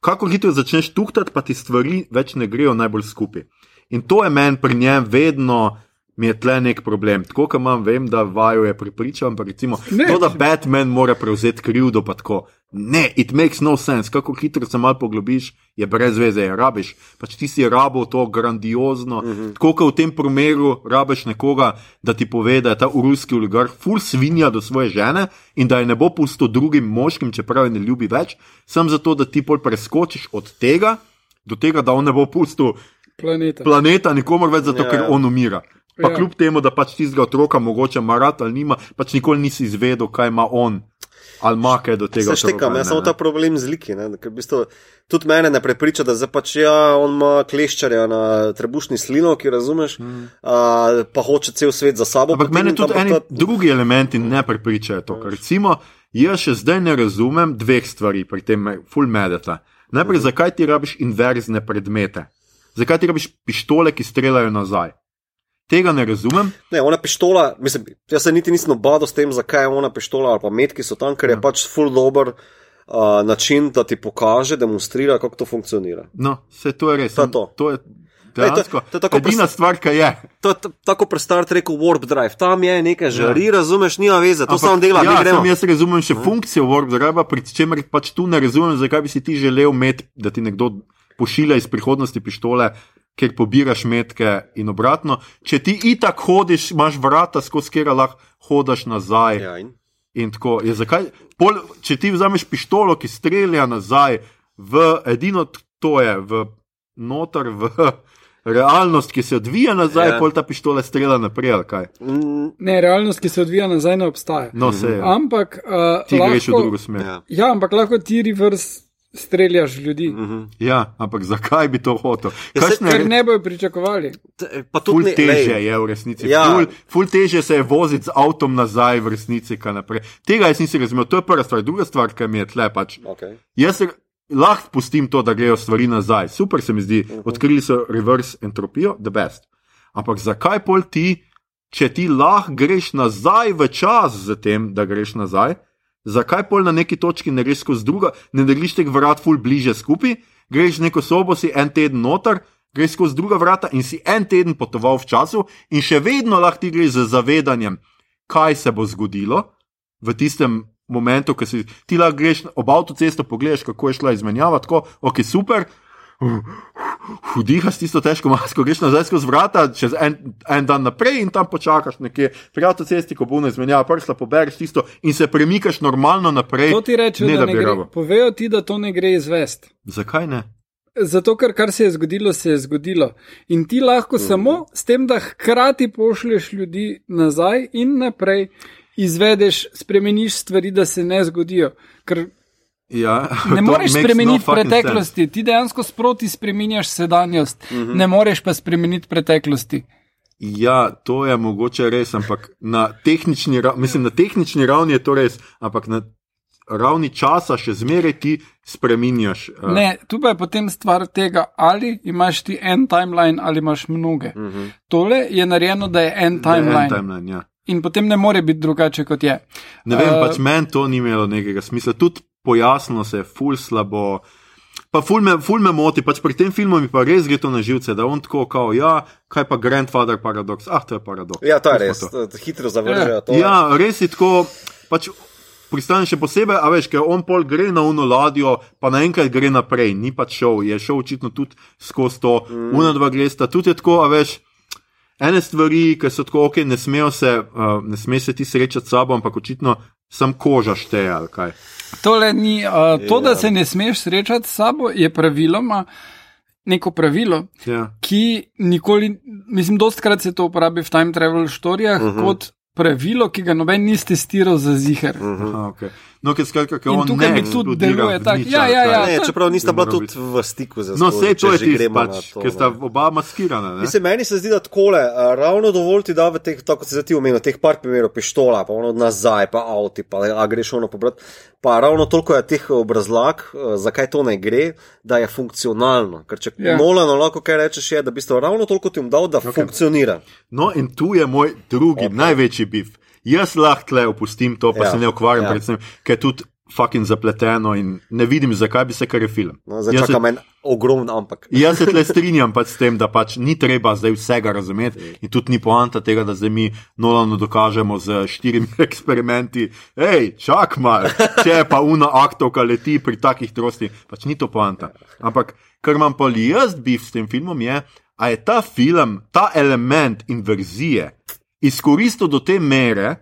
kako hitro začneš tuhtati, pa ti stvari več ne grejo najbolj skupaj. In to je meni pri njem vedno. Mi je tle nek problem. Tako, kot imam, vem, da vaju je pripričal, ampak recimo, ne, to, da Batman mora prevzeti krivdo, pa tako. Ne, it makes no sense. Kako hitro se malo poglobiš, je brez veze, je rabiš. Pač ti si rabo to grandiozno. Uh -huh. Tako, kot v tem primeru rabiš nekoga, da ti pove, da je ta ruski oligarh ful svinja do svoje žene in da je ne bo pustil drugim moškim, čeprav je ne ljubi več, sem zato, da ti pol preskočiš od tega do tega, da on ne bo pustil Planeta. planeta nikomor več, zato Ja. ker on umira. Pa Ja. kljub temu, da pač tistega otroka mogoče ima rad ali nima, pač nikoli nisi izvedel, kaj ima on ali ima kaj do tega. Se štekam, jaz samo ta problem z liki. Ne, v bistvu, tudi mene ne prepriča, da zdaj pač ja, on ima kleščarja na trebušni slinovki, razumeš, mm. uh, pa hoče cel svet za sabo. Ampak mene potegniti, tudi eni to- drugi elementi ne prepričajo to. Ker Recimo, jaz še zdaj ne razumem dveh stvari pri tem me- full medeta. Najprej, Mhm. zakaj ti rabiš inverzne predmete? Zakaj ti rabiš pištole, ki streljajo nazaj? Tega ne razumem. Ne, ona pištola, mislim, jaz se niti nisem obadal s tem, zakaj je ona pištola ali pa metki so tam, ker je Ja. pač full dober uh, način, da ti pokaže, demonstrira, kako to funkcionira. No, vse to je res. To je to. to je to- dejansko to je tako edina stvar, ki je. To je tako pri Star Treku Warp Drive, tam je nekaj žari, ja. razumeš, nima veze, to samo dela, ja, sam jaz razumem še funkcijo Warp Drive, pri čemer pač tu ne razumem, zakaj bi si ti želel imeti, da ti nekdo pošilja iz prihodnosti pištole, ker pobiraš metke in obratno. Če ti itak hodiš, imaš vrata, skozi kera lahko hodaš nazaj. Ja, in? In tako je. Zakaj? Pol, če ti vzameš pištolo, ki strelja nazaj, v edino to je, v noter, v realnost, ki se odvija nazaj, Ja. ja. pol ta pištola strela naprej, ali kaj. Mm, Ne, realnost, ki se odvija nazaj, ne obstaja. No, se je. Ampak uh, Ti greš v lahko, drugo smer. ja. ja, ampak lahko ti reverse streljaš ljudi, Mhm. Ja, ampak zakaj bi to hotel? Ja, se- Kakšne ker ne bojo pričakovali. T- Pa Ful ne, teže lej, je v resnici. Ja. Ful, ful teže se je voziti z avtom nazaj v resnici, kaj naprej. Tega jaz nisem razumel, to je prva stvar. Druga stvar, ki mi je tle pač. Okay. Jaz lahko pustim to, da grejo stvari nazaj. Super se mi zdi, odkrili so reverse entropijo, the best. Ampak zakaj pol ti, če ti lahko greš nazaj v čas z tem, da greš nazaj, zakaj pol na neki točki ne greš skozi druga, ne narediš teh vrat ful bliže skupaj, greš neko sobo, si en teden noter, greš skozi druga vrata in si en teden potoval v času in še vedno lahko ti greš z zavedanjem, kaj se bo zgodilo v tistem momentu, ko si ti lahko greš ob avtocesto, pogledaš, kako je šla izmenjava, tako, ok, super, vdihaš tisto težko masko, greš nazaj skozi vrata, čez en, en dan naprej in tam počakaš nekje. Pri avtocesti, ko bo ne zmenjava prsla, pobereš tisto in se premikaš normalno naprej. To ti reče, ne, da da ne gre. rabo. Povejo ti, da to ne gre izvesti. Zakaj ne? Zato, ker kar se je zgodilo, se je zgodilo. In ti lahko Mhm. samo s tem, da hkrati pošlješ ljudi nazaj in naprej, izvedeš, spremeniš stvari, da se ne zgodijo. Ker Ja, ne moreš makes spremeniti no preteklosti, ti dejansko sproti spremenjaš sedanjost, Mhm. ne moreš pa spremeniti preteklosti. Ja, to je mogoče res, ampak na tehnični, ra- mislim, na tehnični ravni je to res, ampak na ravni časa še zmeraj ti spreminjaš. eh, Ne, tu pa je potem stvar tega, ali imaš ti en timeline ali imaš mnoge. Uh -huh. Tole je narejeno, da je en da je en timeline. timeline ja. In potem ne more biti drugače kot je. Ne vem, Eh, pač meni to ni imelo nekega smisla. Tudi pojasnilo se je, ful slabo. Pa ful me, ful me moti, pač pri tem filmu mi pa res gre to na živce, da on tako kao, ja, kaj pa grandfather paradoks, ah, to je paradoks. Ja, to je res, to. hitro zavržejo to. Ja, res je tako. Pač Pristane še posebej, a veš, ker on pol gre na uno ladjo, pa naenkrat gre naprej, ni pač šel, je šel očitno tudi skozi to, mm. una dva glesta, tudi je tako, a veš. Ene stvari, ki so tako, ok, ne smejo se, uh, ne sme se ti srečati s sabo, ampak očitno sem koža šteje ali kaj. Tole ni, uh, to, da Ja. se ne smeš srečati s sabo, je praviloma neko pravilo, Ja. ki nikoli, mislim, dostkrat se to uporabi v time travel štorijah uh Mhm. -huh. kot pravilo, ki ga noben ni testiral za ziger. Uh -huh. Aha, okay. No, ker skratka, ker In on tukaj ne mi tudi eksplodira deluje v tak- nič ja, ja, kaj. ja. Ne, čeprav nista bila tudi v stiku z No, vse to je tisto, gremo na pač, ker sta ne. oba maskirana. Ne? Mislim, meni se zdi, da takole, a, ravno dovolj ti da v teh, tako kot si zdaj ti omenil, teh par primerov, pištola, pa ono nazaj, pa avti, pa a greš ono pobrat. Pa ravno toliko je teh obrazlag, a, zakaj to ne gre, da je funkcionalno. Ker če Ja. yeah. Nolano lahko kaj rečeš, je, da bi to ravno toliko ti jim dal, da okay. funkcionira. No, in tu je moj drugi, okay. največji bif. Jaz lahko tle opustim to, pa ja. Se ne ukvarjam, ja. predvsem, ker je tudi fucking zapleteno in ne vidim, zakaj bi se kar je film. No, zdaj čakam en ogromen ampak. Jaz se tle strinjam pač s tem, da pač ni treba zdaj vsega razumeti in tudi ni poanta tega, da zdaj mi Nolano dokažemo z štirimi eksperimenti. Hej, čak mal, če je pa una aktovka leti pri takih trosti, pač ni to poanta. Ampak kar imam pa jaz bif s tem filmom je, a je ta film, ta element inverzije izkoristil do te mere,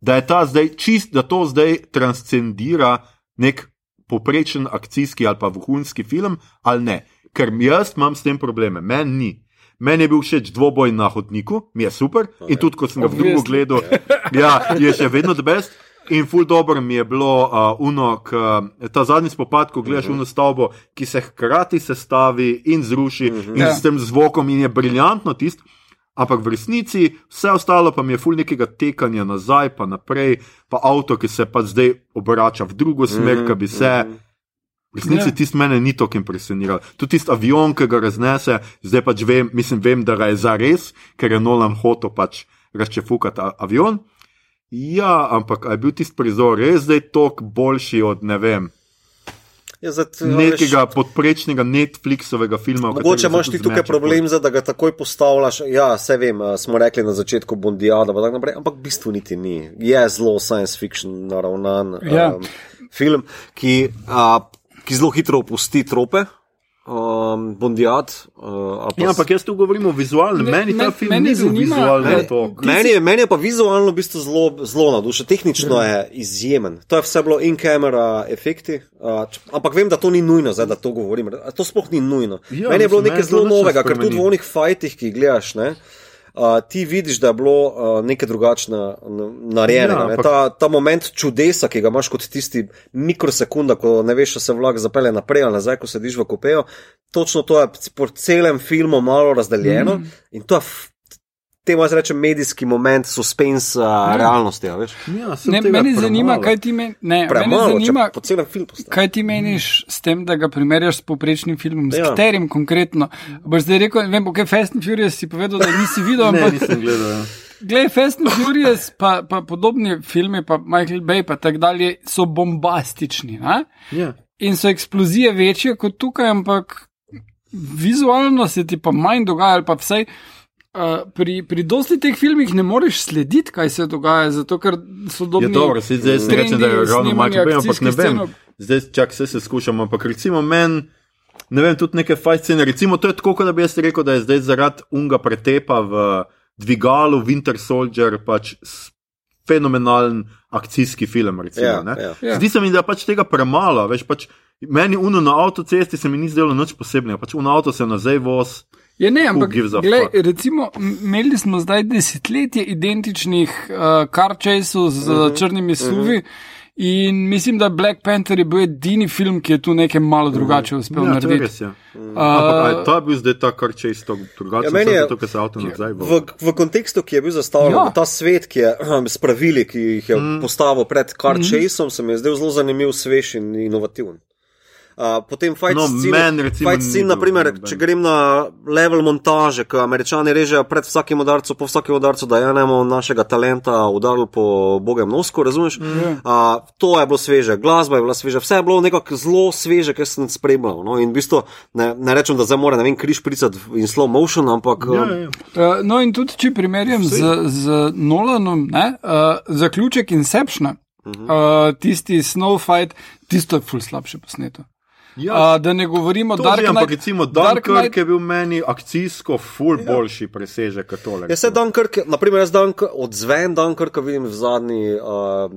da je ta zdaj čist, da to zdaj transcendira nek poprečen akcijski ali pa vrhunski film, ali ne. Ker jaz imam s tem probleme, meni ni. Meni je bil všeč dvoboj na hodniku, mi je super in tudi ko sem ga v drugo gledal, ja, je še vedno the best. In ful dobro mi je bilo uh, uno, k, ta zadnji spopad, ko gledaš Mhm. uno stavbo, ki se hkrati sestavi in zruši in Ja. s tem zvokom in je briljantno tisto. Ampak v resnici vse ostalo pa mi je ful nekega tekanja nazaj, pa naprej, pa avto, ki se pa zdaj obrača v drugo smer, Mhm, ki bi se. V resnici Ja. tisti mene ni tako impresioniral. Tudi tisti avion, ki ga raznese, zdaj pač vem, mislim, vem, da ga je zares, ker je Nolan hotel pač razčefukati a- avion. Ja, ampak je bil tisti prizor res zdaj toliko boljši od ne vem, Ja, a nekega podprečnega Netflixovega filma. Mogoče se imaš ti tukaj zmeče problem, zdaj, da ga takoj postavljaš. Ja, vse vem, smo rekli na začetku Bondijada, naprej, ampak v bistvu niti ni. Je zelo science fiction naravnan Ja. um, film, ki, a, ki zelo hitro opusti trope. Um, Bondijad. Uh, ali pa Ja, ampak jaz tu govorim o vizualnem. Ne, Meni ta film mene ni bil zanima, vizualno ne, to. ti Meni je, meni je pa vizualno v bistvu zelo, zelo navdušen, tehnično je izjemen. To je vse bilo in-camera efekti, uh, č- ampak vem, da to ni nujno, zdaj, da to govorim. To sploh ni nujno. Ja, meni je bilo nekaj meni zelo to novega, ker tudi v onih fajtih, ki jih gledaš, ne, uh, ti vidiš, da je bilo uh, nekaj drugačnega narejenega. Ja, Ja, ampak- ta, ta moment čudesa, ki ga imaš kot tisti mikrosekunda, ko ne veš, če se vlak zapelje naprej ali nazaj, ko sediš v kupeju. Točno to je po celem filmu malo razdeljeno mm. in to je. Temu jaz rečem medijski moment suspensa ja. realnosti. a veš. Ja, sem Ne, meni zanima, premalo. kaj ti meni. Ne, meni Premalo, zanima, filmu postavi. kaj ti meniš s tem, da ga primerjaš s poprečnim filmom, s Ja. katerim konkretno. Boš zdaj rekel, ne vem, ok, Fast and Furious si povedal, da nisi videl, Ne, ampak nisem gledal. Ja. Glej, Fast and Furious, pa, pa podobni filmi, pa Michael Bay, pa tako dalje, so bombastični. Ne? Ja. In so eksplozije večje kot tukaj, ampak vizualno se ti pa manj dogaja, ali pa vsaj. Uh, pri, pri dosti teh filmih ne moreš slediti, kaj se dogaja, zato ker so Je dobri. dobro, se zdaj se reče, da je ravno Michael Bay, ampak ne vem. scenov. Zdaj čak vse se skušamo, ampak recimo meni ne vem, tudi neke fajcene. Recimo, to je tako, kot da bi jaz rekel, da je zdaj zaradi unga pretepa v dvigalu Winter Soldier pač fenomenalen akcijski film. Recimo, Ja, ne. ja. Ja. Zdi se mi, da je pač tega premalo. Veš, pač, meni uno na avtocesti se mi ni zdelo nič posebnega, pač uno avto se nazaj voz. Je ne, ampak glej, recimo, imeli smo zdaj desetletje identičnih uh, karčejsov z uh Mhm, -huh, črnimi suvi. Uh -huh. In mislim, da Black Panther je bil edini film, ki je tu nekaj malo drugače uspel Ja, to je narediti. res. Ja. Ampak a je ta bil zdaj ta kar čisto drugačen, Ja, meni je- zato ker se avto nazaj vozi. V, v kontekstu, ki je bil zastavljen, Ja. ja. ta svet, ki je ahem, s pravili, ki jih je mm. postavil pred Car Chaseom, se mi je zdel zelo zanimiv, svež in inovativen. Uh, potem fight No, scene, recimo fight scene bil naprimer, noben. če grem na level montaže, ko američani režejo pred vsakim udarcem, po vsakem udarcu, da je enemu našega talenta udaril po bogem nosku, razumeš? Mm. Uh, to je bilo sveže, glasba je bila sveža, vse je bilo nekako zelo sveže, kar sem spremljal. No? In v bistvu ne, ne rečem, da zdaj mora ne vem, križ pricati in slow motion, ampak Ja, um, ja. Uh, no, in tudi če primerjam z, z Nolanom, ne, uh, zaključek Inceptiona, uh -huh. uh, tisti Snowfight, tisto je ful slabše posneto. Ja, Uh, da ne govorimo o Dark že, ampak Knight. recimo Dark Dunkirk Knight- je bil meni akcijsko ful boljši presežek kot tole. Ja, se Dunkirk, naprimer, jaz Dunkirk, odzven Dunkirka vidim v zadnji uh,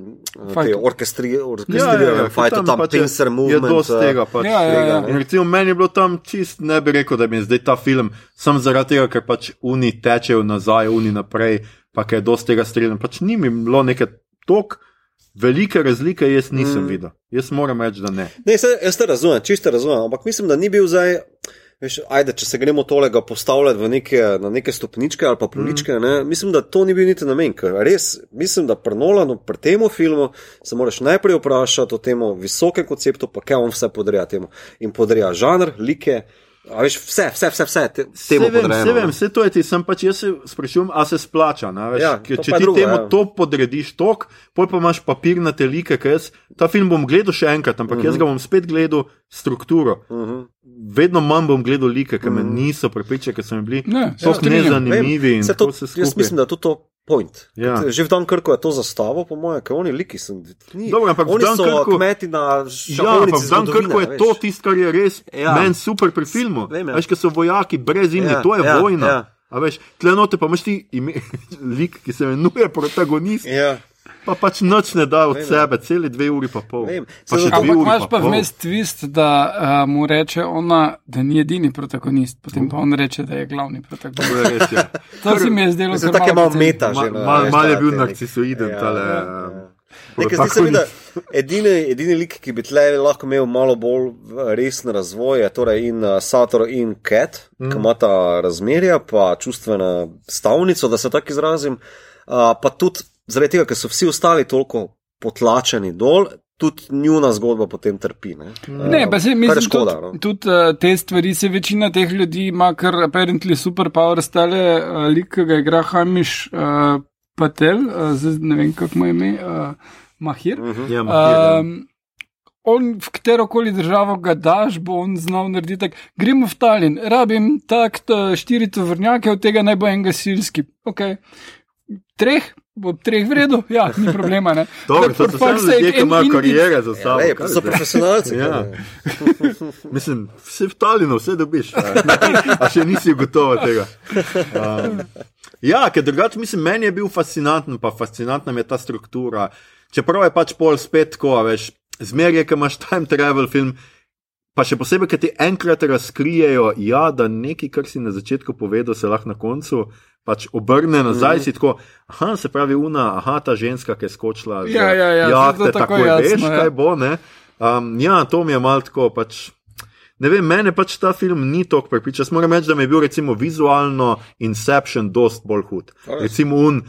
Fajtu. orkestri, orkestriranem fajtu, tam pač je- pincer Je movement. dosti eh, tega pač. Ja, ja, ja. In recimo meni je bilo tam čist, ne bi rekel, da bi zdaj ta film, sam zaradi tega, ker pač uni tečejo nazaj, uni naprej, pa ker je dosti tega streljanja, pač ni mi bilo neke tok. Velike razlike jaz nisem mm. videl. Jaz moram reči, da ne. Ne, se, jaz te razumem, čisto razumem, ampak mislim, da ni bil zdaj. Veš, ajde, če se gremo tolega postavljati neke, na neke stopničke ali pa poličke, mm. ne, mislim, da to ni bil niti namen. Res mislim, da pri Nolanu, pri tem filmu, se moraš najprej vprašati o tem visokem konceptu, pa kaj on vse podreja temu. In podreja žanr, like, a veš, vse, vse, vse, vse te, temu Vse vem, podrejeno. vse vem, vse to je ti, sem pač jaz se sprašujem, a se splača. ne, Veš, Ja, Ker če ti drugo, temu ja. to podrediš tok, pol pa imaš papirnate like, ker jaz ta film bom gledal še enkrat, ampak uh -huh. jaz Mhm. ga bom spet gledal strukturo. Uh -huh. Vedno manj bom gledal like, ker me Mhm. niso prepričali, ker so mi bili Ne, se sploh strinjam. nezanimivi. tako to, se jaz mislim, da to to point. Ja. Že v Dunkerku je to zastavo, po mojem, ker oni liki so. Ni, Dobro, ampak oni so Dunkirku- kmeti na Ja, šahovnici v Dunkerku je zgodovine, to veš. tisto, kar je res Ja. ja. meni super pri filmu. Vem, ja. Veš, ker so vojaki brez ime, Ja, ja, to je ja, ja, vojna. ja. Ja. A veš, tle note pa imaš ti ime, lik, ki se imenuje protagonist, Ja. Pa pač noč ne da od Vem, ja. sebe, cele dve uri pa pol. Vem. Pa še Ampak uri imaš pa vmes twist, da uh, mu reče ona, da ni edini protagonist, potem pa on reče, da je glavni protagonist. To res, ja. To se mi je zdelo je malo precej- meta že. No, mal- veš, mal je bil narcisoiden neki- tale, Ja, ja. Nekaj zdi se mi, da edini, edini lik, ki bi tle lahko imel malo bolj eh, resen razvoj, je torej in Sator in Cat, mm. ki imata razmerja, pa čustveno stavnico, da se tako izrazim, uh, pa tudi zaradi tega, ker so vsi ostali toliko potlačeni dol, tudi njuna zgodba potem trpi. Ne, Ne, pa se Kar je mislim, škoda. tudi, no. tudi uh, te stvari se večina teh ljudi ima, ker apparently superpower stale, uh, lik, ki ga igra Hamiš uh, Patel, uh, zdaj ne vem, kako mu je ime, uh, Mahir. Ja, Mahir, Um, on, v katero koli državo ga daš, bo on znal narediti tako. Gremo v Tallinn, rabim tak ta štiri tovrnjake, od tega naj bo en gasilski. Okay. Treh, bo treh v redu, ja, ni problema. Ne? Dobro, to so samo ljudje, ki imajo karijere za Ja, sabo. lej, kaj so profesionalci. Ja. Mislim, vse v Talinu, vse dobiš. A, še nisi gotovo tega. Um, ja, ker drugače, mislim, meni je bil fascinanten, pa fascinantna mi je ta struktura. Čeprav je pač pol spet tako, a veš, zmeraj, ki imaš time travel film. Pa še posebej, ker ti enkrat razkrijejo, ja, da nekaj, kar si na začetku povedal, se lahko na koncu pač obrne nazaj. Mm. Si tako, aha, se pravi, una, aha, ta ženska, ki je skočila. Ja, ja, ja, jahte, to je tako jasno, veš, ja. kaj bo. Ne? Um, ja, to mi je malo tako. Pač, ne vem, mene pač ta film ni tako prepričal. Moram reči, da mi je bil recimo vizualno Inception dost bolj hud. Recimo un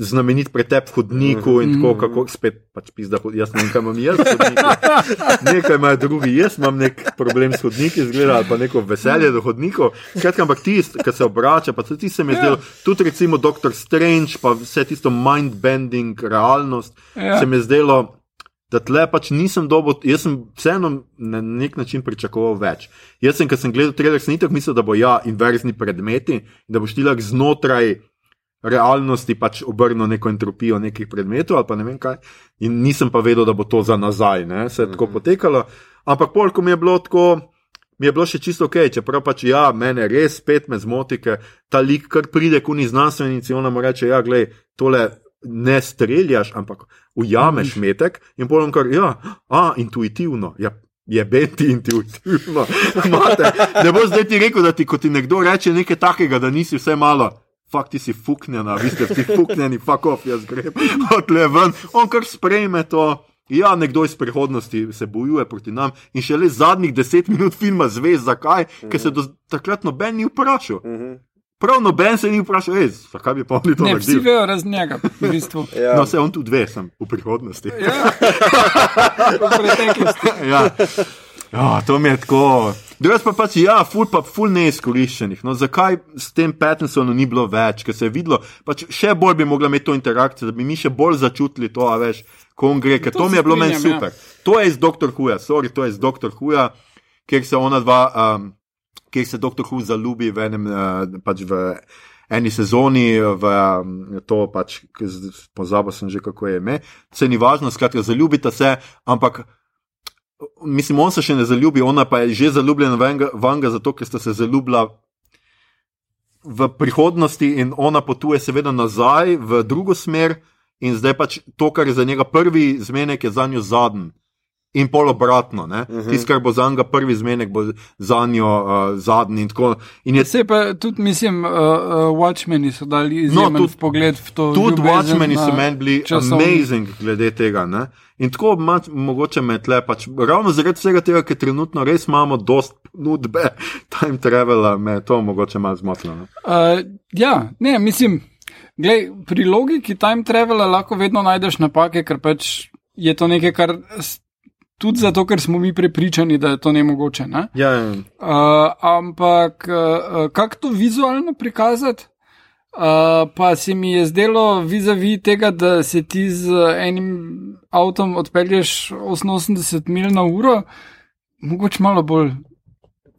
znamenit pretep hodniku in tako, kako spet pač pizda, jaz ne vem, kaj imam jaz. s hodniki. Nekaj imajo drugi, jaz imam nek problem s hodniki, zgleda, ali pa neko veselje do hodnikov. Skratka, ampak ti, ki se obrača, pa tudi se mi je zdel, tudi recimo Doctor Strange, pa vse tisto mind-bending realnost, Ja. se mi je zdelo, da tle pač nisem dobil, jaz sem vseeno na nek način pričakoval več. Jaz sem, ko sem gledal trailer, sem itak mislil, da bo ja, inverzni predmeti, da boš ti lahko znotraj realnosti pač obrnil neko entropijo nekih predmetov ali pa ne vem kaj. In nisem pa vedel, da bo to za nazaj, ne? se je tako potekalo. Ampak pol, ko mi je bilo tako. mi je bilo še čisto ok, čeprav pač ja, mene res spet me zmoti, ker ta lik kar pride kuni znanstvenici, ona mu reče, ja, glej, tole ne streljaš, ampak ujameš metek in potem kar, ja, a, intuitivno. Ja, Je beti intuitivno. Mate, ne bo zdaj ti rekel, da ti ti nekdo reče nekaj takega, da nisi vse malo. Fakt si fuknjena, vi ste vsi fuknjeni, fuck off, jaz grem odle ven. On kar sprejme to. Ja, nekdo iz prihodnosti se bojuje proti nam in šele zadnjih deset minut filma zve, zakaj, uh -huh. ker se do takrat noben ni vprašal. Uh -huh. Prav noben se ni vprašal, ej, zakaj bi pa oni to Ne, vsi vejo razen njega, v bistvu. Ja. No, se on tudi ve, sem v prihodnosti. Ja, v preteklosti. ja. Ja, to mi je tako. Drugač pa pač, ja, ful pa ful neizkoriščenih. No, zakaj s tem Pattinsonom ni bilo več, ker se je videlo, pač še bolj bi mogla imeti to interakcijo, da bi mi še bolj začutili to, a veš, ko on gre, ker To to, mi je bilo meni ja. super. To je iz Dr. Huja, sorry, to je iz Dr. Huja, kjer se ona dva, um, kjer se Dr. Hu zaljubi v enem, uh, pač v eni sezoni, v um, to pač, pozabil sem že, kako je ime. Se ni važno, skratka, zaljubita se, ampak mislim, on se še ne zaljubi, ona pa je že zaljubljena v vanga, zato ker sta se zaljubila v prihodnosti in ona potuje seveda nazaj v drugo smer in zdaj pač to, kar je za njega prvi zmenek, je za njo zadnji. In pol obratno, uh -huh. tisto, kar bo za njega prvi zmenek, bo za njo uh, zadnji. In, tako. in je Se pa tudi, mislim, uh, uh, Watchmeni so dali izjemen no, tudi- pogled v to. Tudi Watchmeni so meni bili časovni- amazing glede tega. Ne? In tako ma, mogoče me tle, pač, ravno zaradi vsega tega, ker trenutno res imamo dost ponudbe time travela, me to mogoče malo zmotilo. no. Uh, ja, ne, mislim, glej, pri logiki time travela lahko vedno najdeš napake, ker pač je to nekaj, kar tudi zato, ker smo mi prepričani, da je to nemogoče. Ne? Ja, ja. Uh, ampak uh, kako to vizualno prikazati? Uh, pa se mi je zdelo, vizavi tega, da se ti z enim avtom odpelješ 88 mil na uro, mogoče malo bolj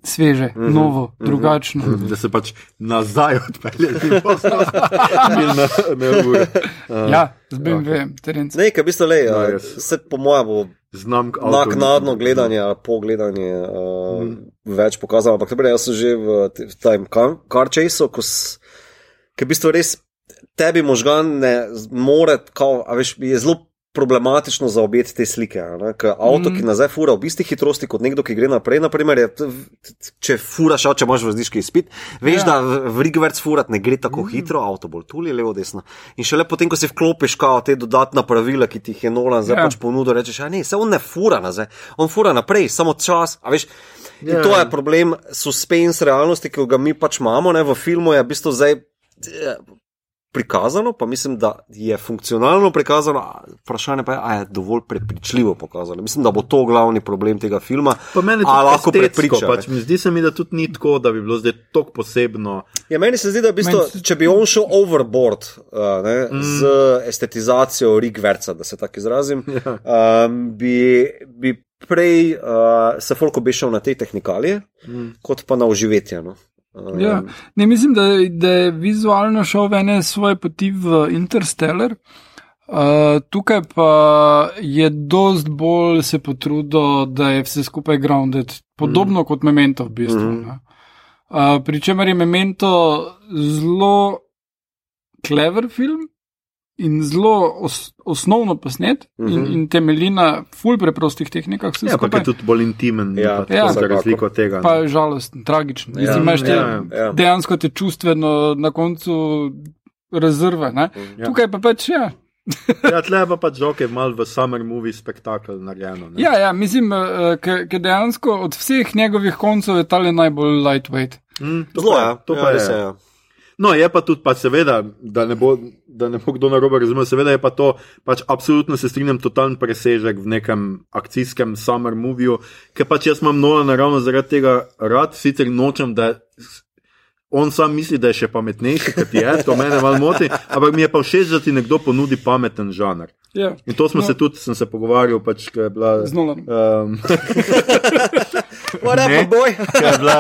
sveže, mm -hmm, novo, mm -hmm. drugačno. da se pač nazaj odpelješ in postaviš na, na ure. Uh, Ja, z BMW, terenc. Ne, kaj v bistvu le, No, res. se po mojem bo Znam, naknadno gledanje ali pogledanje uh, mm. več pokazalo. Ampak dobro, jaz sem že v, v tem času, ko s- ko v bistvu res tebi možgan ne more, kao, a veš, je zelo problematično za objeti te slike. Ker avto, Mhm. ki nazaj fura v isti hitrosti kot nekdo, ki gre naprej, naprimer, je, če furaš, če imaš vozniški izpit, veš, Ja. ja. da v- v Rigverc furat ne gre tako hitro, avto bolj tuli, levo, desno. In šele potem, ko si vklopiš kao te dodatna pravila, ki ti jih je Nolan zdaj Ja. ja. pač ponudil, rečeš, a ne, se on ne fura nazaj, on fura naprej, samo čas, a veš. In Ja. to je problem suspense realnosti, ki ga mi pač imamo ne, v filmu, je v bistvu zdaj eh, prikazano, pa mislim, da je funkcionalno prikazano, vprašanje pa je, a je dovolj prepričljivo pokazano. Mislim, da bo to glavni problem tega filma. Pa meni to lahko prepriča. pač, mi zdi se mi, da tudi ni tako, da bi bilo zdaj tako posebno. Ja, meni se zdi, da v bistvu, Meni- če bi on šel overboard uh, ne, mm. z estetizacijo Rigverca, da se tako izrazim, Ja. um, bi, bi prej uh, se folk obešal na te tehnikalije, mm. kot pa na uživetje. No. Um, Ja, ne mislim, da, da je vizualno šel v ene svoje poti v Interstellar. Uh, tukaj pa je dost bolj se potrudil, da je vse skupaj grounded, podobno mm. kot Memento v bistvu. Mm. Uh, Pričemer je Memento zelo clever film in zelo os, osnovno posnet mm -hmm. in, Mhm. in temelji na ful preprostih tehnikah. Ja, pa skupaj. je tudi bolj intimen, Ja, pa ja. za razliko od tega. Pa je žalosten, tragičen. Ja, Ja, imaš te, ja, ja, ja. ja. Dejansko te čustveno na koncu rezerve. Ne? Ja. Tukaj pa pač ja. Ja, tle pa pač žog je mal v summer movie spektakel narejeno. ne. Ja, ja, mislim, eh, ker dejansko od vseh njegovih koncev je tale najbolj lightweight. Mm, to Zelo pa je, To ja, pa res je. je. Ja. No, je pa tudi, pa seveda, da ne bo, da ne bo kdo narobe razumel, seveda je pa to, pač absolutno se strinjam, totalen presežek v nekem akcijskem summer moviju, ker pač jaz imam Nola naravno zaradi tega rad, sicer nočem, da on sam misli, da je še pametnejši, kot je, to mene malo moti, ampak mi je pa všeč, da ti nekdo ponudi pameten žanr. Ja. In to smo no. Se tudi, sem se pogovarjal, pač, ko je bila. Z Nolanom. Um, What up, Ne. boy? Ker je bila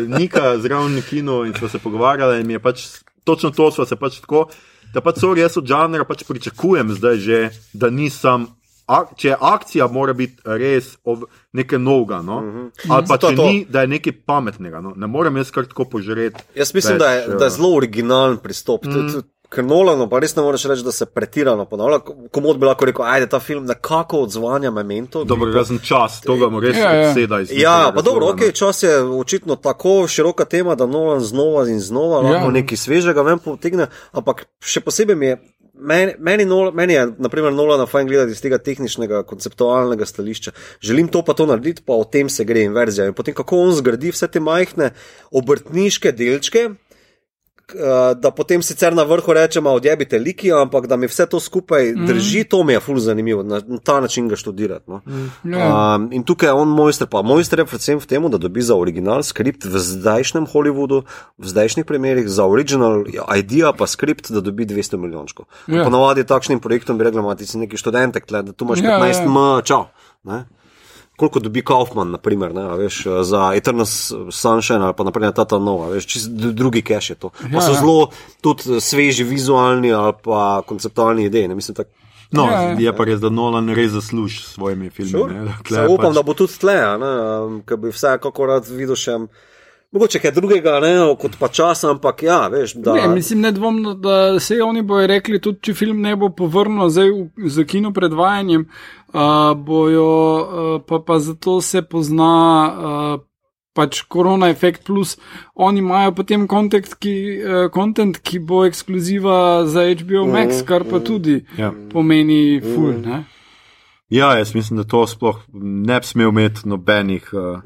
uh, Nika zraven v kinu in smo se pogovarjali, in mi je pač točno to, smo se pač tako, da pač sorry, jaz od žanra pač pričakujem zdaj že, da nisem ak, če je akcija, mora biti res ov, nekaj novega, no? uh -huh. ali pa Zato če to. ni, da je nekaj pametnega. No? Ne morem jaz kar tako požreti. Jaz mislim, več, da je, da je eh, zelo originalen pristop. Mm. Ker Nolano pa res ne moreš reči, da se pretirano ponavlja. Komod bi lahko rekel, ajde, ta film nekako odzvanja memento. Dobro, razen čas, to ga mu res Ja, ja. obseda. iz Ja, nekega pa dobro, ok, čas je očitno tako široka tema, da Nolan znova in znova lahko Ja. nekaj svežega ven potegne, ampak še posebej mi je. Meni, meni, Nol- meni je, naprimer, Nolana fajn gledati iz tega tehničnega, konceptualnega stališča. Želim to pa to narediti, pa o tem se gre inverzija. In potem, kako on zgradi vse te majhne obrtniške delčke, da potem sicer na vrhu rečemo, odjebite liki, ampak da mi vse to skupaj drži, to mi je ful zanimivo, na, na ta način ga študirati. No. Ja. Um, in tukaj je on mojster, pa mojster je predvsem v tem, da dobi za original skript v zdajšnjem Hollywoodu, v zdajšnjih primerih, za original idea pa skript, da dobi 200 milijončkov. Ja. Ja. Ponavadi takšnim projektom bi rekli, da ti si neki študentek, tle, da tu imaš Ja, 15 ja. m, čau. Ne? Koliko dobi Kaufman, naprimer, ne, a veš, za Eternal Sunshine ali pa naprimer Tata Nova, veš, čist drugi cache je to. Pa Ja, so ja. zelo tudi sveži vizualni ali pa konceptualni ideji. Ne, mislim, tak, No, Ja, ja. je pa res, da Nolan res zasluži s svojimi filmi. Sure. ne, upam, pač- da bo tudi tle, a ne, um, ker bi vse kako rad videl še. Mogoče kaj drugega, ne, kot pa čas, ampak ja, veš, da. Ne, mislim, nedvomno, da se oni bojo rekli, tudi če film ne bo povrnil zdaj za kino predvajanjem, uh, bojo, uh, pa, pa zato se pozna uh, pač korona efekt, plus oni imajo potem content, ki, uh, content, ki bo ekskluziva za HBO Max, kar pa tudi Ja. pomeni ful. Ne? Ja, jaz mislim, da to sploh ne bi smel imeti nobenih uh,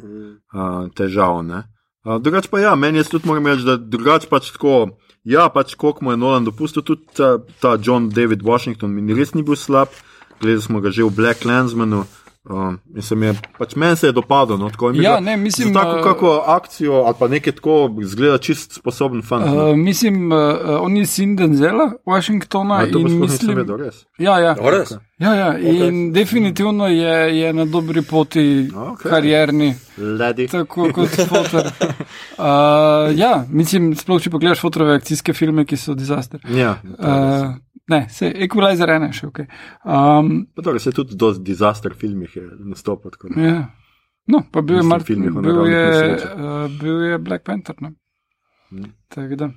uh, težav. ne. Uh, drugač pa ja, meni jaz tudi moram reči, da drugač pač tako. Ja, pač koliko mu je Nolan dopustil, tudi ta, ta John David Washington mi res ni bil slab, gledali smo ga že v Black Landsmanu. Uh, in se mi je, pač meni se je dopadlo. No, tako, Ja, ne, mislim, tako uh, kako akcijo ali pa nekaj tako, zgleda čist sposoben fant. no. Uh, mislim, uh, on je sin Denzela, Washingtona A, to mislim, vedel, res. Ja, ja. A res? Ja, ja, in definitivno je, je na dobri poti, okay. karjerni, Ledi. tako kot fotor. Uh, ja, mislim, sploh če pogledaš fotorove akcijske filme, ki so dizaster. Ja, Uh, ne, se Equalizer ene še ok. Um, pa torej se tudi do disaster filmih je nastopil. ja. No, pa bil je, Mislim, Mart, filmih o bil, je, uh, bil je Black Panther. Ne? Mm. Tako da,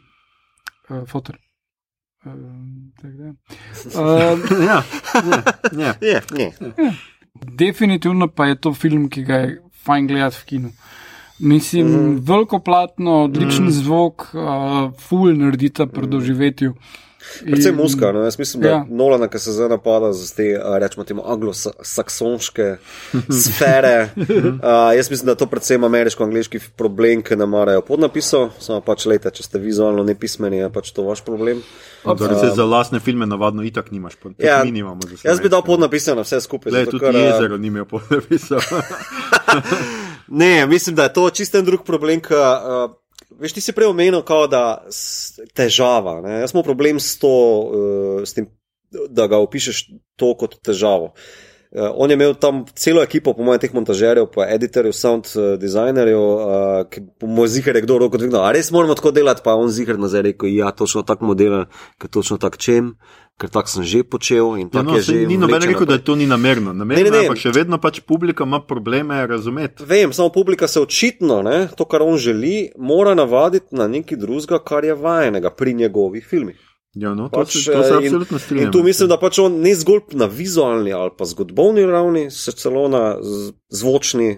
uh, fotor. Uh, da. Uh, ja, ja, ja. Ne. Definitivno pa je to film, ki ga je fajn gledati v kinu. Mislim, mm. veliko platno, odličen mm. zvok, uh, full naredita pri doživetju. Predvsem muska, no? jaz mislim, da Ja. ja. Nolana, ki se zdaj napada za te, rečemo temu, anglosaksonske sfere. A, jaz mislim, da je to predvsem ameriško-angliški problem, ki ne marajo podnapisov, samo pač leta, če ste vizualno nepismeni, je pač to vaš problem. Torej, se za lastne filme navadno itak nimaš, pa tudi Ja, mi nimamo za Jaz bi dal podnapise na vse skupaj. Glej, zato tudi jezero ni imel podnapisov. Ne, mislim, da je to čist en drug problem. Ka, uh, veš, ti si prej omenil, kao, da s, težava. Ne? Jaz imam problem s, to, uh, s tem, da ga opišeš to kot težavo. Uh, on je imel tam celo ekipo, po mojem, teh montažerjev, pa editorjev, sound uh, designerjev, uh, ki mojem zihar je kdo roko dvignil. A res moramo tako delati, pa on zihar nazaj rekel, ja, točno tako modelen, ker točno tako čem, ker tako sem že počel in Ja, tako no, je že. ni noben rekel, da to ni namerno. Namerno Ne, ne, ne. je, ampak še vedno pač publika ima probleme razumeti. Vem, samo publika se očitno, ne, to, kar on želi, mora navaditi na nekaj drugega, kar je vajenega pri njegovih filmih. Ja, no, to, Pač, se, to se absolutno in, strinjam. in tu mislim, da pač on ne zgolj na vizualni ali pa zgodovni ravni, se celo na zvočni,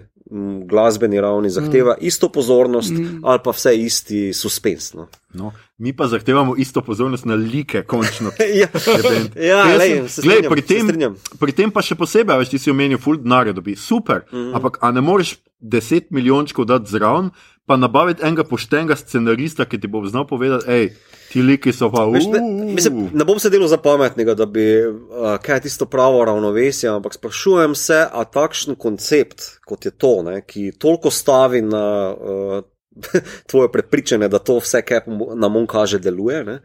glasbeni ravni zahteva mm. isto pozornost mm. ali pa vse isti suspens. No. No, mi pa zahtevamo isto pozornost na like, končno. ja, ja Jaz lej, sem- se glej, strinjam, pri, se tem, strinjam. pri tem pa še posebej, veš, ti si omenil, full denarja dobi, super, mm. -hmm. ampak a ne moreš 10 milijončkov dati zraven, pa nabaviti enega poštenega scenarista, ki ti bo znal povedati, hej, ti liki so pa Veš, ne, mislim, ne bom se delal za pametnega, da bi uh, kaj je tisto pravo ravnovesje, ampak sprašujem se, a takšen koncept, kot je to, ne, ki toliko stavi na uh, tvoje prepričanje, da to vse, kar nam on kaže, deluje. Ne,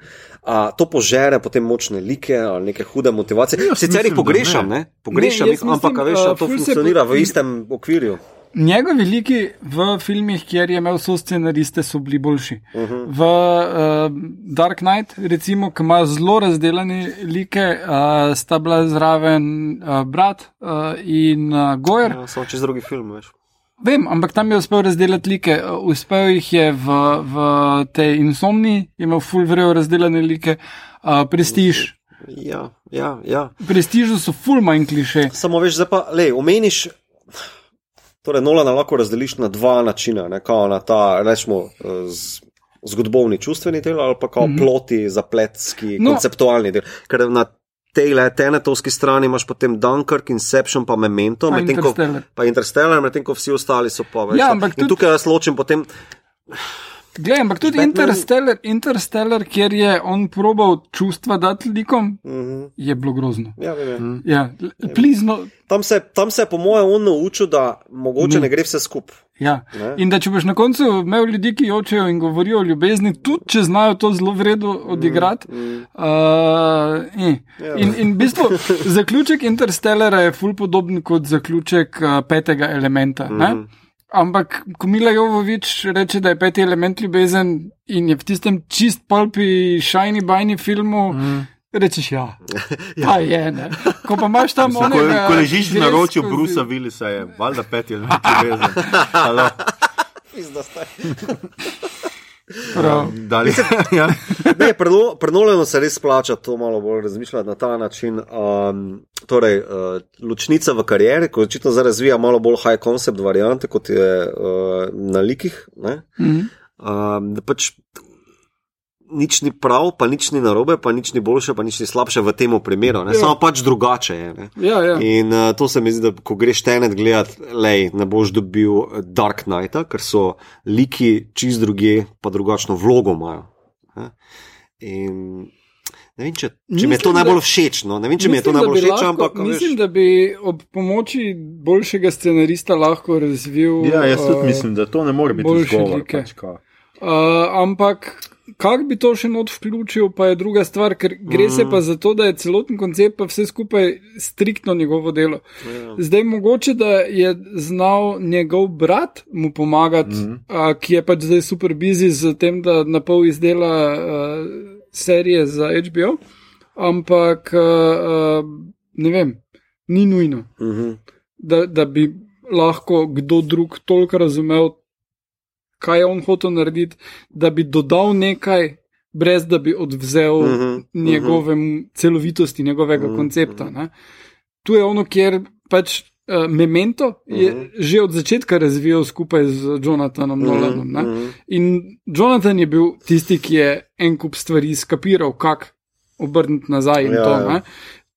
a to požere potem močne like ali neke hude motivacije. Jaz Sicer jih mislim, da pogrešam, ne. ne, pogrešam Ne, jih, mislim, ampak a veš, uh, a to funkcionira po- v istem okvirju. Njegovi liki v filmih, kjer je imel so scenariste, so bili boljši. Uh -huh. V uh, Dark Knight, recimo, ki ima zelo razdeljene like, uh, sta bila zraven uh, brat uh, in uh, Gojer. Ja, samo čez drugi film, veš. Vem, ampak tam je uspel razdeliti like. Uspel jih je v, v tej insomni, imel full vrejo razdeljene like, uh, prestiž. Ja, ja, ja. Prestižu so full manj kliše. Samo veš, zdaj pa, le, omeniš. Torej, Nolana lahko razdeliš na dva načina, ne, kao na ta, rečemo, eh, zgodovni čustveni del ali pa kao mm -hmm. ploti, zapletski. No. konceptualni del. Ker na tej le tenetovski strani imaš potem Dunkirk, Inception, pa Memento, Pa medtem ko, Interstellar. pa Interstellar, medtem ko vsi ostali so pa več. Ja, tukaj jaz ločim potem, Glej, ampak tudi Batman- Interstellar, Interstellar, kjer je on probal čustva dati likom, mm -hmm, je bilo grozno. ja, vem, Mhm. mm. Ja, plizno. tam, se, tam se je po mojem on naučil, da mogoče Ne. ne, ne gre vse skupaj. Ja. Ne? In da če boš na koncu imel ljudi, ki jočejo in govorijo o ljubezni, tudi če znajo to zelo vredno odigrati. Mm, mm. Uh, eh. Ja. in, in v bistvu zaključek Interstellara je ful podoben kot zaključek uh, petega elementa. Mm -hmm. Ampak, ko Mila Jovovič reče, da je peti element ljubezen in je v tistem čist palpi, shiny bajni filmu, mm. rečeš ja. Pa je, ne. Ko pa imaš tam Ko, onega, ko ležiš na ročju Brusa Willisa, je valjda pet ali nekaj ljubezen. Halo, Pizda sta. Prav. Dalje. ja. Ne, Prenoleno se res splača to malo bolj razmišljati na ta način. Um, torej, uh, ločnica v karieri, ko očitno zdaj razvija malo bolj high concept variante, kot je uh, na likih. Ne? Mhm. Um, da pač nič ni prav, pa nič ni narobe, pa nič ni boljše, pa nič ni slabše v tem primeru. Ne? Ja. Samo pač drugače je. Ne? Ja, ja. In uh, to se mi zdi, da ko greš tenet gledati, lej, ne boš dobil eh, Dark Knighta, ker so liki čist druge, pa drugačno vlogo imajo. Ne? In ne vem, če, če mi je to Mislim, najbolj všeč. No? Ne vem, če mi je to Mislim, najbolj všeč, lahko- ampak a Mislim, veš, da bi ob pomoči boljšega scenarista lahko razvil. ja, jaz tudi uh, mislim, da to ne more biti boljše izgovor. Pač. Uh, ampak kako bi to še not vključil, pa je druga stvar, ker gre mm. se pa za to, da je celoten koncept, pa vse skupaj striktno njegovo delo. Ja. Zdaj, mogoče da je znal njegov brat mu pomagati, mm. uh, ki je pač zdaj super busy z tem, da na pol izdela uh, serije za HBO, ampak uh, uh, ne vem, ni nujno, Mhm. da, da bi lahko kdo drug toliko razumel, kaj je on hotel narediti, da bi dodal nekaj, brez da bi odvzel Mhm, mhm. njegove celovitosti, njegovega Mhm, koncepta. Ne. Tu je ono, kjer pač. Uh, Memento je uh. -huh. že od začetka razvijal skupaj z Jonathanom Nolanom. ne. Mhm. In Jonathan je bil tisti, ki je en kup stvari skapiral, kako obrniti nazaj in Ja, to. ja.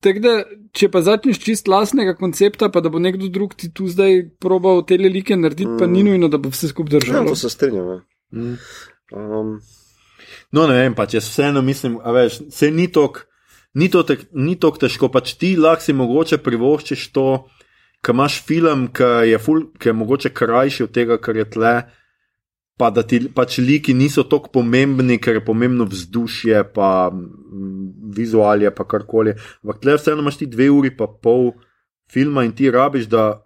Tako da, če pa začneš čist lastnega koncepta, pa da bo nekdo drug ti tu zdaj probal te like narediti, mm. pa ni nujno, da bo vse skupaj Ja, držalo. to se strinjam. Ja. Mm. Um, No, ne vem, pač jaz vseeno mislim, a veš, se ni tako ni to tek- ni tako težko, pač ti lahko si mogoče privoščiš to, ker imaš film, ki je, ful, ki je mogoče krajši od tega, kar je tle. Pa da ti pač liki niso tako pomembni, ker je pomembno vzdušje, pa mm, vizualje, pa karkoli. Ampak tle vseeno imaš ti dve uri pa pol filma in ti rabiš, da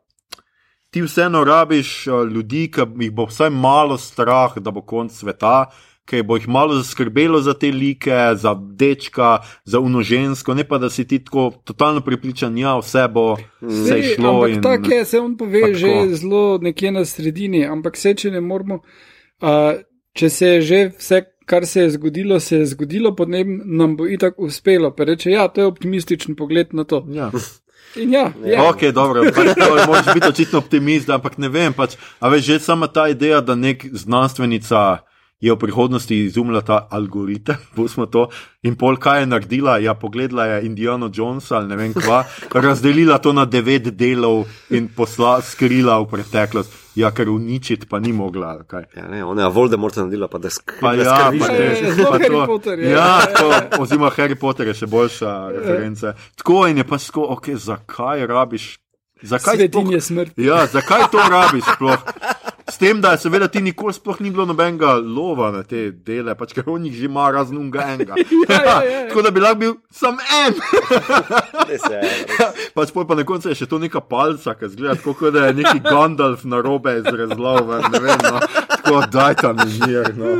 ti vseeno rabiš uh, ljudi, ki jih bo vsaj malo strah, da bo konc sveta, ki bo jih malo zaskrbelo za te like, za dečka, za unožensko, ne pa da si ti tako totalno pripričan, da ja, vse bo vse Sej, šlo. ampak in- tako je, se on pove že zelo nekje na sredini, ampak se če ne moramo. Uh, če se je že vse, kar se je zgodilo, se je zgodilo, potem nam bo itak uspelo. Pa reče, ja, to je optimističen pogled na to. Ja. In ja, Ja. Ok, dobro, pač to je- moraš biti očitno optimist, ampak ne vem. Pač, a veš, že sama ta ideja, da nek znanstvenica je v prihodnosti izumila ta algoritem, pustimo to. In pol kaj je naredila, ja, pogledala je Indiana Jonesa ali ne vem kva, razdelila to na devet delov in posla, skrila v preteklost. Ja, ker uničiti pa ni mogla. Kaj. ja, ne, ona je Voldemort naredila, pa da sk Pa da ja, skrbi pa je, ne, zelo pa Harry to- Potter je. Ja, to, oziroma Harry Potter je še boljša referenca. Tako in je pa tako, ok, zakaj rabiš? Zakaj Svetinje smrti. Ja, zakaj to rabiš sploh? S tem, da seveda ti nikoli sploh ni bilo nobenega lova na te dele, pač ker on jih že ima raznunga enega. Ja, ja, ja. Tako da bi lahko bil sam en. Je. Pač pa na koncu je še to neka palca, ki zgleda kot da je neki Gandalf na robe izrezlal, ne vem, no. tako daj tam mir. No.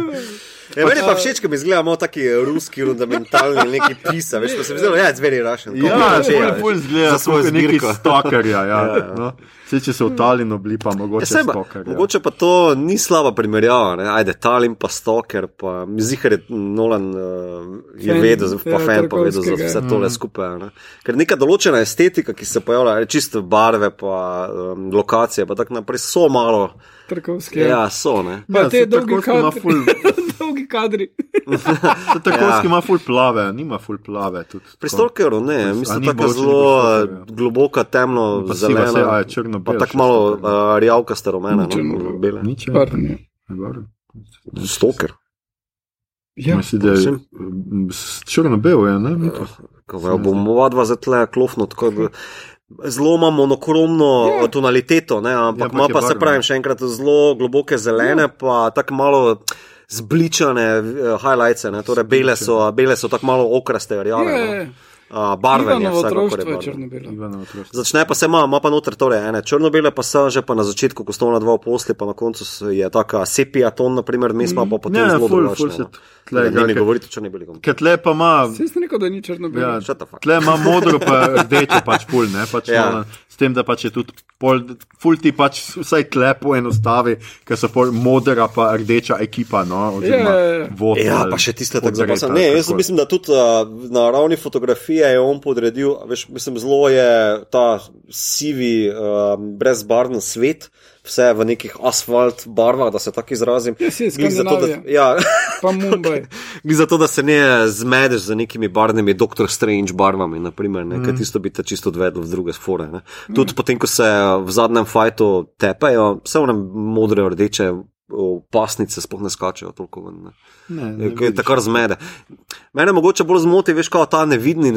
Ja, meni pa všeč, ko mi izgleda malo taki ruski, fundamentalni, neki pisa, veš, pa se mi zdelo, ja, zveri rašen. Ja, ful, ful zgleda, za svojo kot neki zbirko. stokerja. Ja, Ja, ja. no. Saj, če se v Talinu bili, pa mogoče Ja, saj pa, stokerja. mogoče pa to ni slaba primerjava. Ne? Ajde, Talim pa Stoker, pa Zihar je Nolan uh, je Fan, vedel, pa ja, fan pa vedel za vse tole skupaj. Ne? Ker neka določena estetika, ki se pojavlja, je čisto barve, pa um, lokacije, pa tako naprej, so malo. Trkovski. Ja, so ne. Pa Ja, te dolgi Tarkovski ima kadri. ful- dolgi kadri. Tako Ja. ima ful plave, nima ful plave. Tudi, Pri tako. Stalkeru ne, A mislim, tako boljši zelo uh, Stalkerju? globoka, temno, Pa siva, saj, a zelena. je črno-bela Pa tako malo Stalker. uh, rjavkasta rumena, Ni črno-bela. no, bele. Nič je. Ja. Stalker. Ja, Mislim, da je s- črno-bel, je, ne? Ko jo bomo oba dva zatle klofno, tako da zelo ima monokromno Ja. ja. tonaliteto, ne, ampak Ja, ja, pač ima je pa se barvno. pravim še enkrat zelo globoke zelene, ja. pa tako malo zbličane uh, highlights, torej bele so, bele so tako malo okraste, rjave. je, no. Uh, barve je barve. črno-belo. Ivanovo otroštvo. Začne pa se ima, ima pa noter torej ene črno-bele, pa se že pa na začetku, ko sta ona dva posli, pa na koncu je taka sepia ton, naprimer, mi smo pa potem Ne, zelo se no. tle Ne, Ne mi ker- govorite, če ne bili gom. Ker tle pa ima Saj sem rekel, da ni črno-belo. Ja, Shut the fuck. Tle ima modro, pa rdečo, pač pol, ne, pač Ja. ja. s tem, da pač je tudi pol, ful ti pač vsaj tle poenostavi, ker so pol modra pa rdeča ekipa, no, oziroma Ja, ja, ja. vodja Ja, ali pa še tiste tako zapisane. Ne, jaz mislim, da tudi uh, na ravni fotografije je on podredil, veš, mislim, zelo je ta sivi, uh, brezbarven svet, vse v nekih asfalt barvah, da se tako izrazim. Ja, zato, da, ja, Pa Mumbai. zato, da se ne zmedeš z nekimi barvnimi Doctor Strange barvami, naprimer, ne, mm. ker tisto bi te čisto odvedlo v druge spore. Ne. Tudi mm. potem, ko se v zadnjem fajtu tepejo, vse one modre, rdeče. V Pasnice sploh ne skačejo toliko ven. Ne. Ne, ne, tako razmede. Mene mogoče bolj zmoti, veš, kot ta nevidni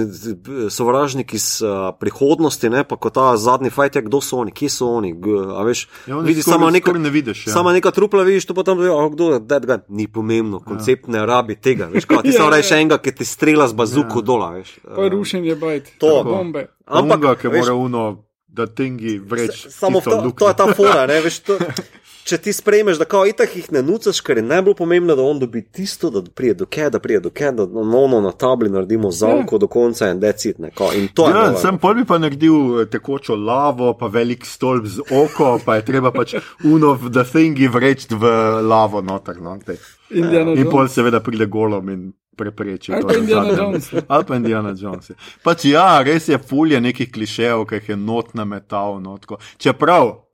sovražnik iz uh, prihodnosti, ne, pa kot ta zadnji fajt, je, kdo so oni, kje so oni. G, a veš, Ja, oni vidiš samo neka, skoraj ne vidiš, ja. sama neka trupla, vidiš to pa tam, oh, kdo je, dead guy. Ni pomembno, koncept ne rabi tega, veš, kot ti Ja, samo ja. reče enega, ki ti strela z bazuko ja. dola, veš. Pa rušenje bajt. To. bombe. Ampak, Unga, ki mora uno, da tingi vreč. Samo to, to je ta fora, ne, veš, to, če ti sprejmeš, da kao itak jih ne nucaš, ker je najbolj pomembno, da on dobi tisto, da prije do kje, da prije do kje, da ono na tabli naredimo zavko do konca in decit, ne, kao, in to je. Ja, nova, sem pol bi pa naredil eh, tekočo lavo, pa velik stolp z oko, pa je treba pač uno v the thingi vreč v lavo noter. No, tej. Indiana in pol Jones. seveda pride golom in prepreči. Ali to pa na Indiana. Jones. Ali pa Indiana Jones. Pač ja, res je fulje nekih klišejev, ki jih je not na metal. No, tako. Čeprav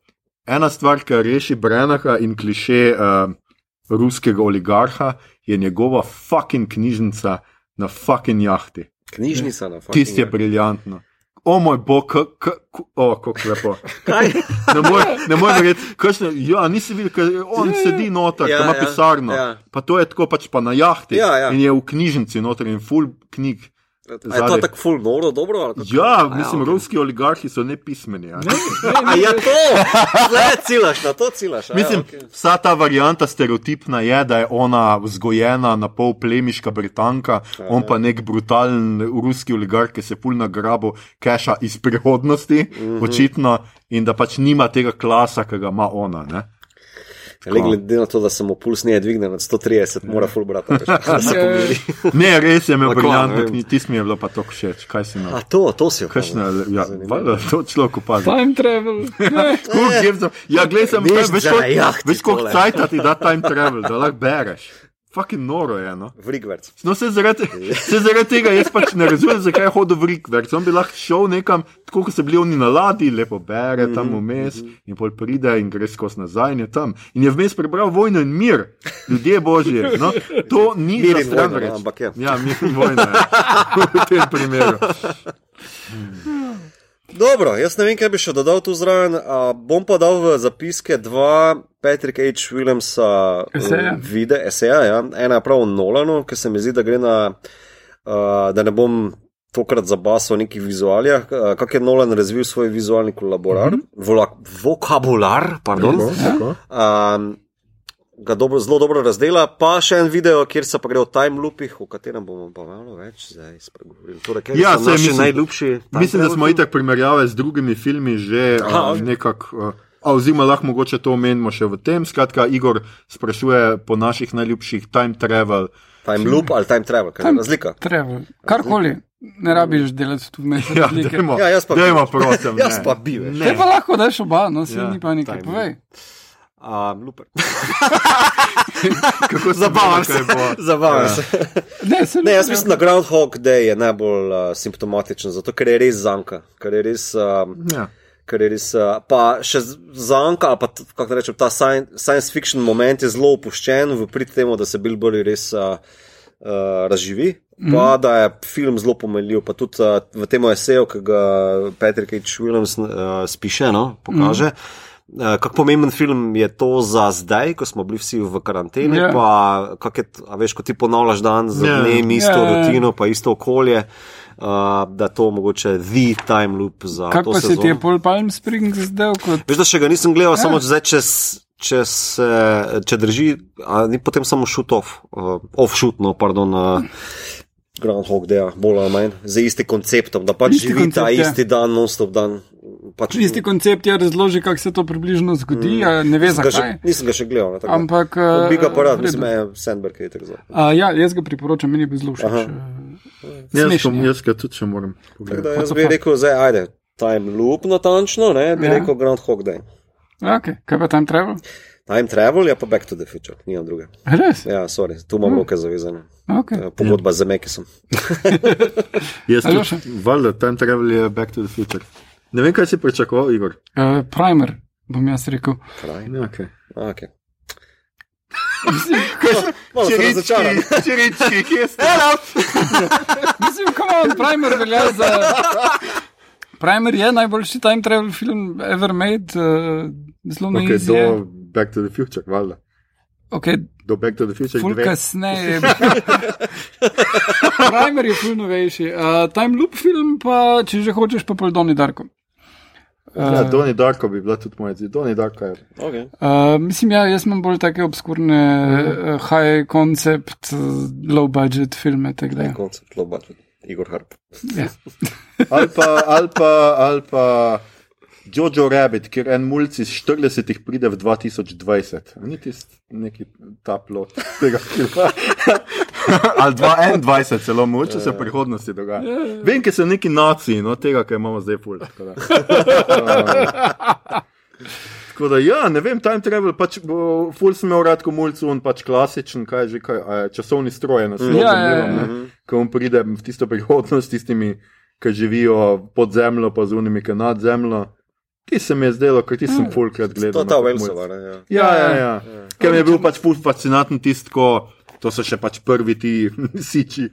ena stvar, ki reši Brenaha in kliše uh, ruskega oligarha, je njegova fucking knjižnica na fucking jahti. Knjižnica na faktu. Tisti je briljantno. O moj bog, kako lepo. Kaj? Ne moreš verjeti, kakšne- ja, nisi videl, ker on Ja, ja. sedi noter, ja, ima ja, pisarno. ja. Pa to je tako pač pa na jahti Ja, ja. in je v knjižnici noter in full knjig. A je to tako full noro, dobro? Ja, A mislim, ok. ruski oligarhi so nepismeni. Ja. A ja, to! Zdaj cilaš, na to cilaš. a ja, Mislim, okej. vsa ta varianta stereotipna je, da je ona vzgojena na pol plemiška Britanka, on pa nek brutalen ruski oligarh, ki se pulna grabo keša iz prihodnosti, očitno, in da pač nima tega klasa, ki ga ima ona. Ne? Le glede na to, da sem mu puls nije dvignil nad 130, mora full brata, se Ja. pomiri. Ne, res je imel ne briljantno tisti mi je bilo pa to všeč, kaj si na. A to, to si opazil. ja, valjda, to človek opazi. Time travel. Ne. Ja, glej, sem Veš, veš, koliko- jahti veš, koliko tole. cajt ti da time travel, da lahko bereš. Fucking noro je, no. Vrigverc. No, se zaradi, se zaradi tega jaz pač ne razumem, zakaj je hodil v Rikverk. On bi lahko šel nekam, tako kot so bili oni na ladji, lepo bere tam vmes in pol pride in gre skozi nazaj in je tam. In je vmes prebral vojno in mir, ljudje božji. No, to ni Mir in vojna, ampak je. Ja, mir in vojna. Ja. v tem primeru. Dobro, jaz ne vem, kaj bi še dodal tu zraven. a, Bom pa dal v zapiske dva Patrick H. Williamsa Eseja. uh, vide, eseja, ja. ena je prav o Nolanu, ki se mi zdi, da gre na, uh, da ne bom tokrat zabasal v nekih vizualijah, uh, kako je Nolan razvil svoj vizualni kolaborar, mm -hmm. vola, vokabular, pardon. Tako, tako. Um, ga dobro, zelo dobro razdela, pa še en video, kjer se pa gre o time loopih, o katerem bomo pa malo več zdaj spregovorili. Torej, Ja, naši mislim- najljubši. Mislim, da smo itak primerjave z drugimi filmi že uh, nekako. Uh, A oziroma, lahko mogoče to omenimo še v tem. Skratka, Igor sprašuje po naših najljubših time travel. Time loop ali time travel, kaj je Time- razlika? Travel. Karkoli, ne rabiš delati tu vmes. Ja, dajmo, Ja, jaz pa bi. dajmo, prosim. Jaz ne. pa bi, veš. Te pa lahko daš oba, no se Ja, ni panike. time Povej. Um, looper. Kako Zabavam se. Zabavam Ja. se. Ne, se Ne, jaz mislim, da Groundhog Day je najbolj uh, simptomatičen, zato ker je res zanka, ker je res. Um, Ja. Ker je res, uh, pa še zanka, ali pa kako naj rečem, ta science, science fiction moment je zelo opuščen v prid temu, da se Bill Burry res uh, uh, razživi, pa da je film zelo pomenljiv. Pa tudi uh, v tem eseju, ki ga Patrick H. Williams uh, spiše, no, pokaže. Uh, kako pomemben film je to za zdaj, ko smo bili vsi v karanteni, Ja. yeah. pa kak je, a veš, ko ti ponavljaš dan z Ja. dnem, isto Ja, ja, ja. rutino, pa isto okolje, uh, da to mogoče the time loop za Kako pa se sezono. ti je Paul Palm Springs zdel kot Veš, da še ga nisem gledal, ja. Ja. samo zdaj, če, s- če, se, če drži, ni potem samo shoot off, uh, off-shoot, no, pardon. Uh, Groundhog Day, bolj ali manj, z istim konceptom, da pač Isti živi ta koncept, ja. isti dan, non-stop dan. Pač, isti koncept, je razloži, kako se to približno zgodi, mm. ne ve ga še, zakaj. nisem ga še gledal. Ne, tako da. Ampak. Od Biga pa rad, v redu. mislim, je Sandberg je tako zelo. A, ja, jaz ga priporočam, meni zelo všeč. Aha. eh, Jaz, je. jaz ga tudi še moram da jaz bi rekel, zdaj ajde, time loop natančno, ne, bi Ja. ja. rekel Groundhog Day. Okay. Kaj pa time travel? Time travel je pa Back to the Future, nimam druge. Res? Ja, sorry, tu imam roke zavezane. Okay. Ja, Pogodba z Mekisom. Jaz tudi, valjda, time travel je back to the future. Ne vem, kaj si pričakoval, Igor. Uh, primer, bom jaz rekel. Kraj. Ja, okay. Razočaran. Čirički, kje ste? Mislim, on, primer velja za. Primer je najboljši time travel film ever made, uh, zelo Okay, izje. do Back to the Future, valjda. Okay, Do Back to the Future. ful kasneje. Primer je ful novejši. Uh, time loop film pa, če že hočeš, pa pol Doni Darko. Ja, Donnie Darko bi bila tudi moja zid. Donnie Darko je. Okay. Uh, mislim, ja, jaz imam bolj take obskurne, uh, high concept, uh, low budget filme. ja. Koncept, low budget. Igor Harp. Ja. Ali pa, ali pa, ali pa Jojo Rabbit, kjer en mulj iz 40-ih pride v 2020. A Ni tisti neki ta plot tega filma. ali 2021, celo moče se v prihodnosti dogaja. Vem, ker so neki naciji, no tega, kar imamo zdaj ful. Tako da. Tako da, ja, ne vem, time travel, pač bo, ful sem imel rad, ko mulcu on pač klasičen, kaj že, kaj, a časovni stroj, na svetu, Ja, ja, ja. ko on pride v tisto prihodnost, s tistimi, ki živijo pod zemljo, pa z unimi, ki nad zemljo. Ti se mi je zdelo, ker ti sem fulkrat To gledal. je ta no, kot Wellsova, mulj. ne? Ja. Ja, ja, ja. Ker mi je bil pač ful fascinanten tisti, ko. To so še pač prvi ti siči,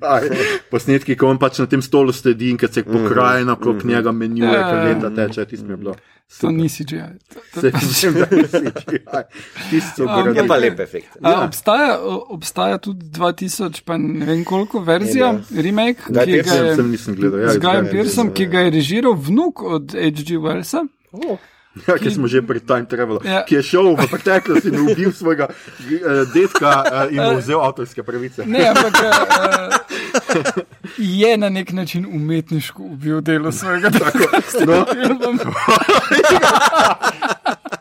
posnetki, ko on pač na tem stolu sedi in ker se pokrajina okrog njega menjuje, Ja, ker ja, leta teče, tisti mi je bilo. To ni CGI. To- to- Se mislim, da je CGI. Tisti so Ampak- Je pa lep efekt. A, obstaja, obstaja tudi 2000, pa ne vem koliko verzija, remake, Guy ki ga je Sem nisem gledal. Ja, z izgleda. Pearsom, ki ga je režiral vnuk od H.G. Wellsa. Ja, ki smo že pri Time Travelu, Ja. ki je šel v preteklost in ubil svojega uh, dedka uh, in mu vzel avtorske pravice. Ne, ampak uh, je na nek način umetniško ubil delo svojega No, filma.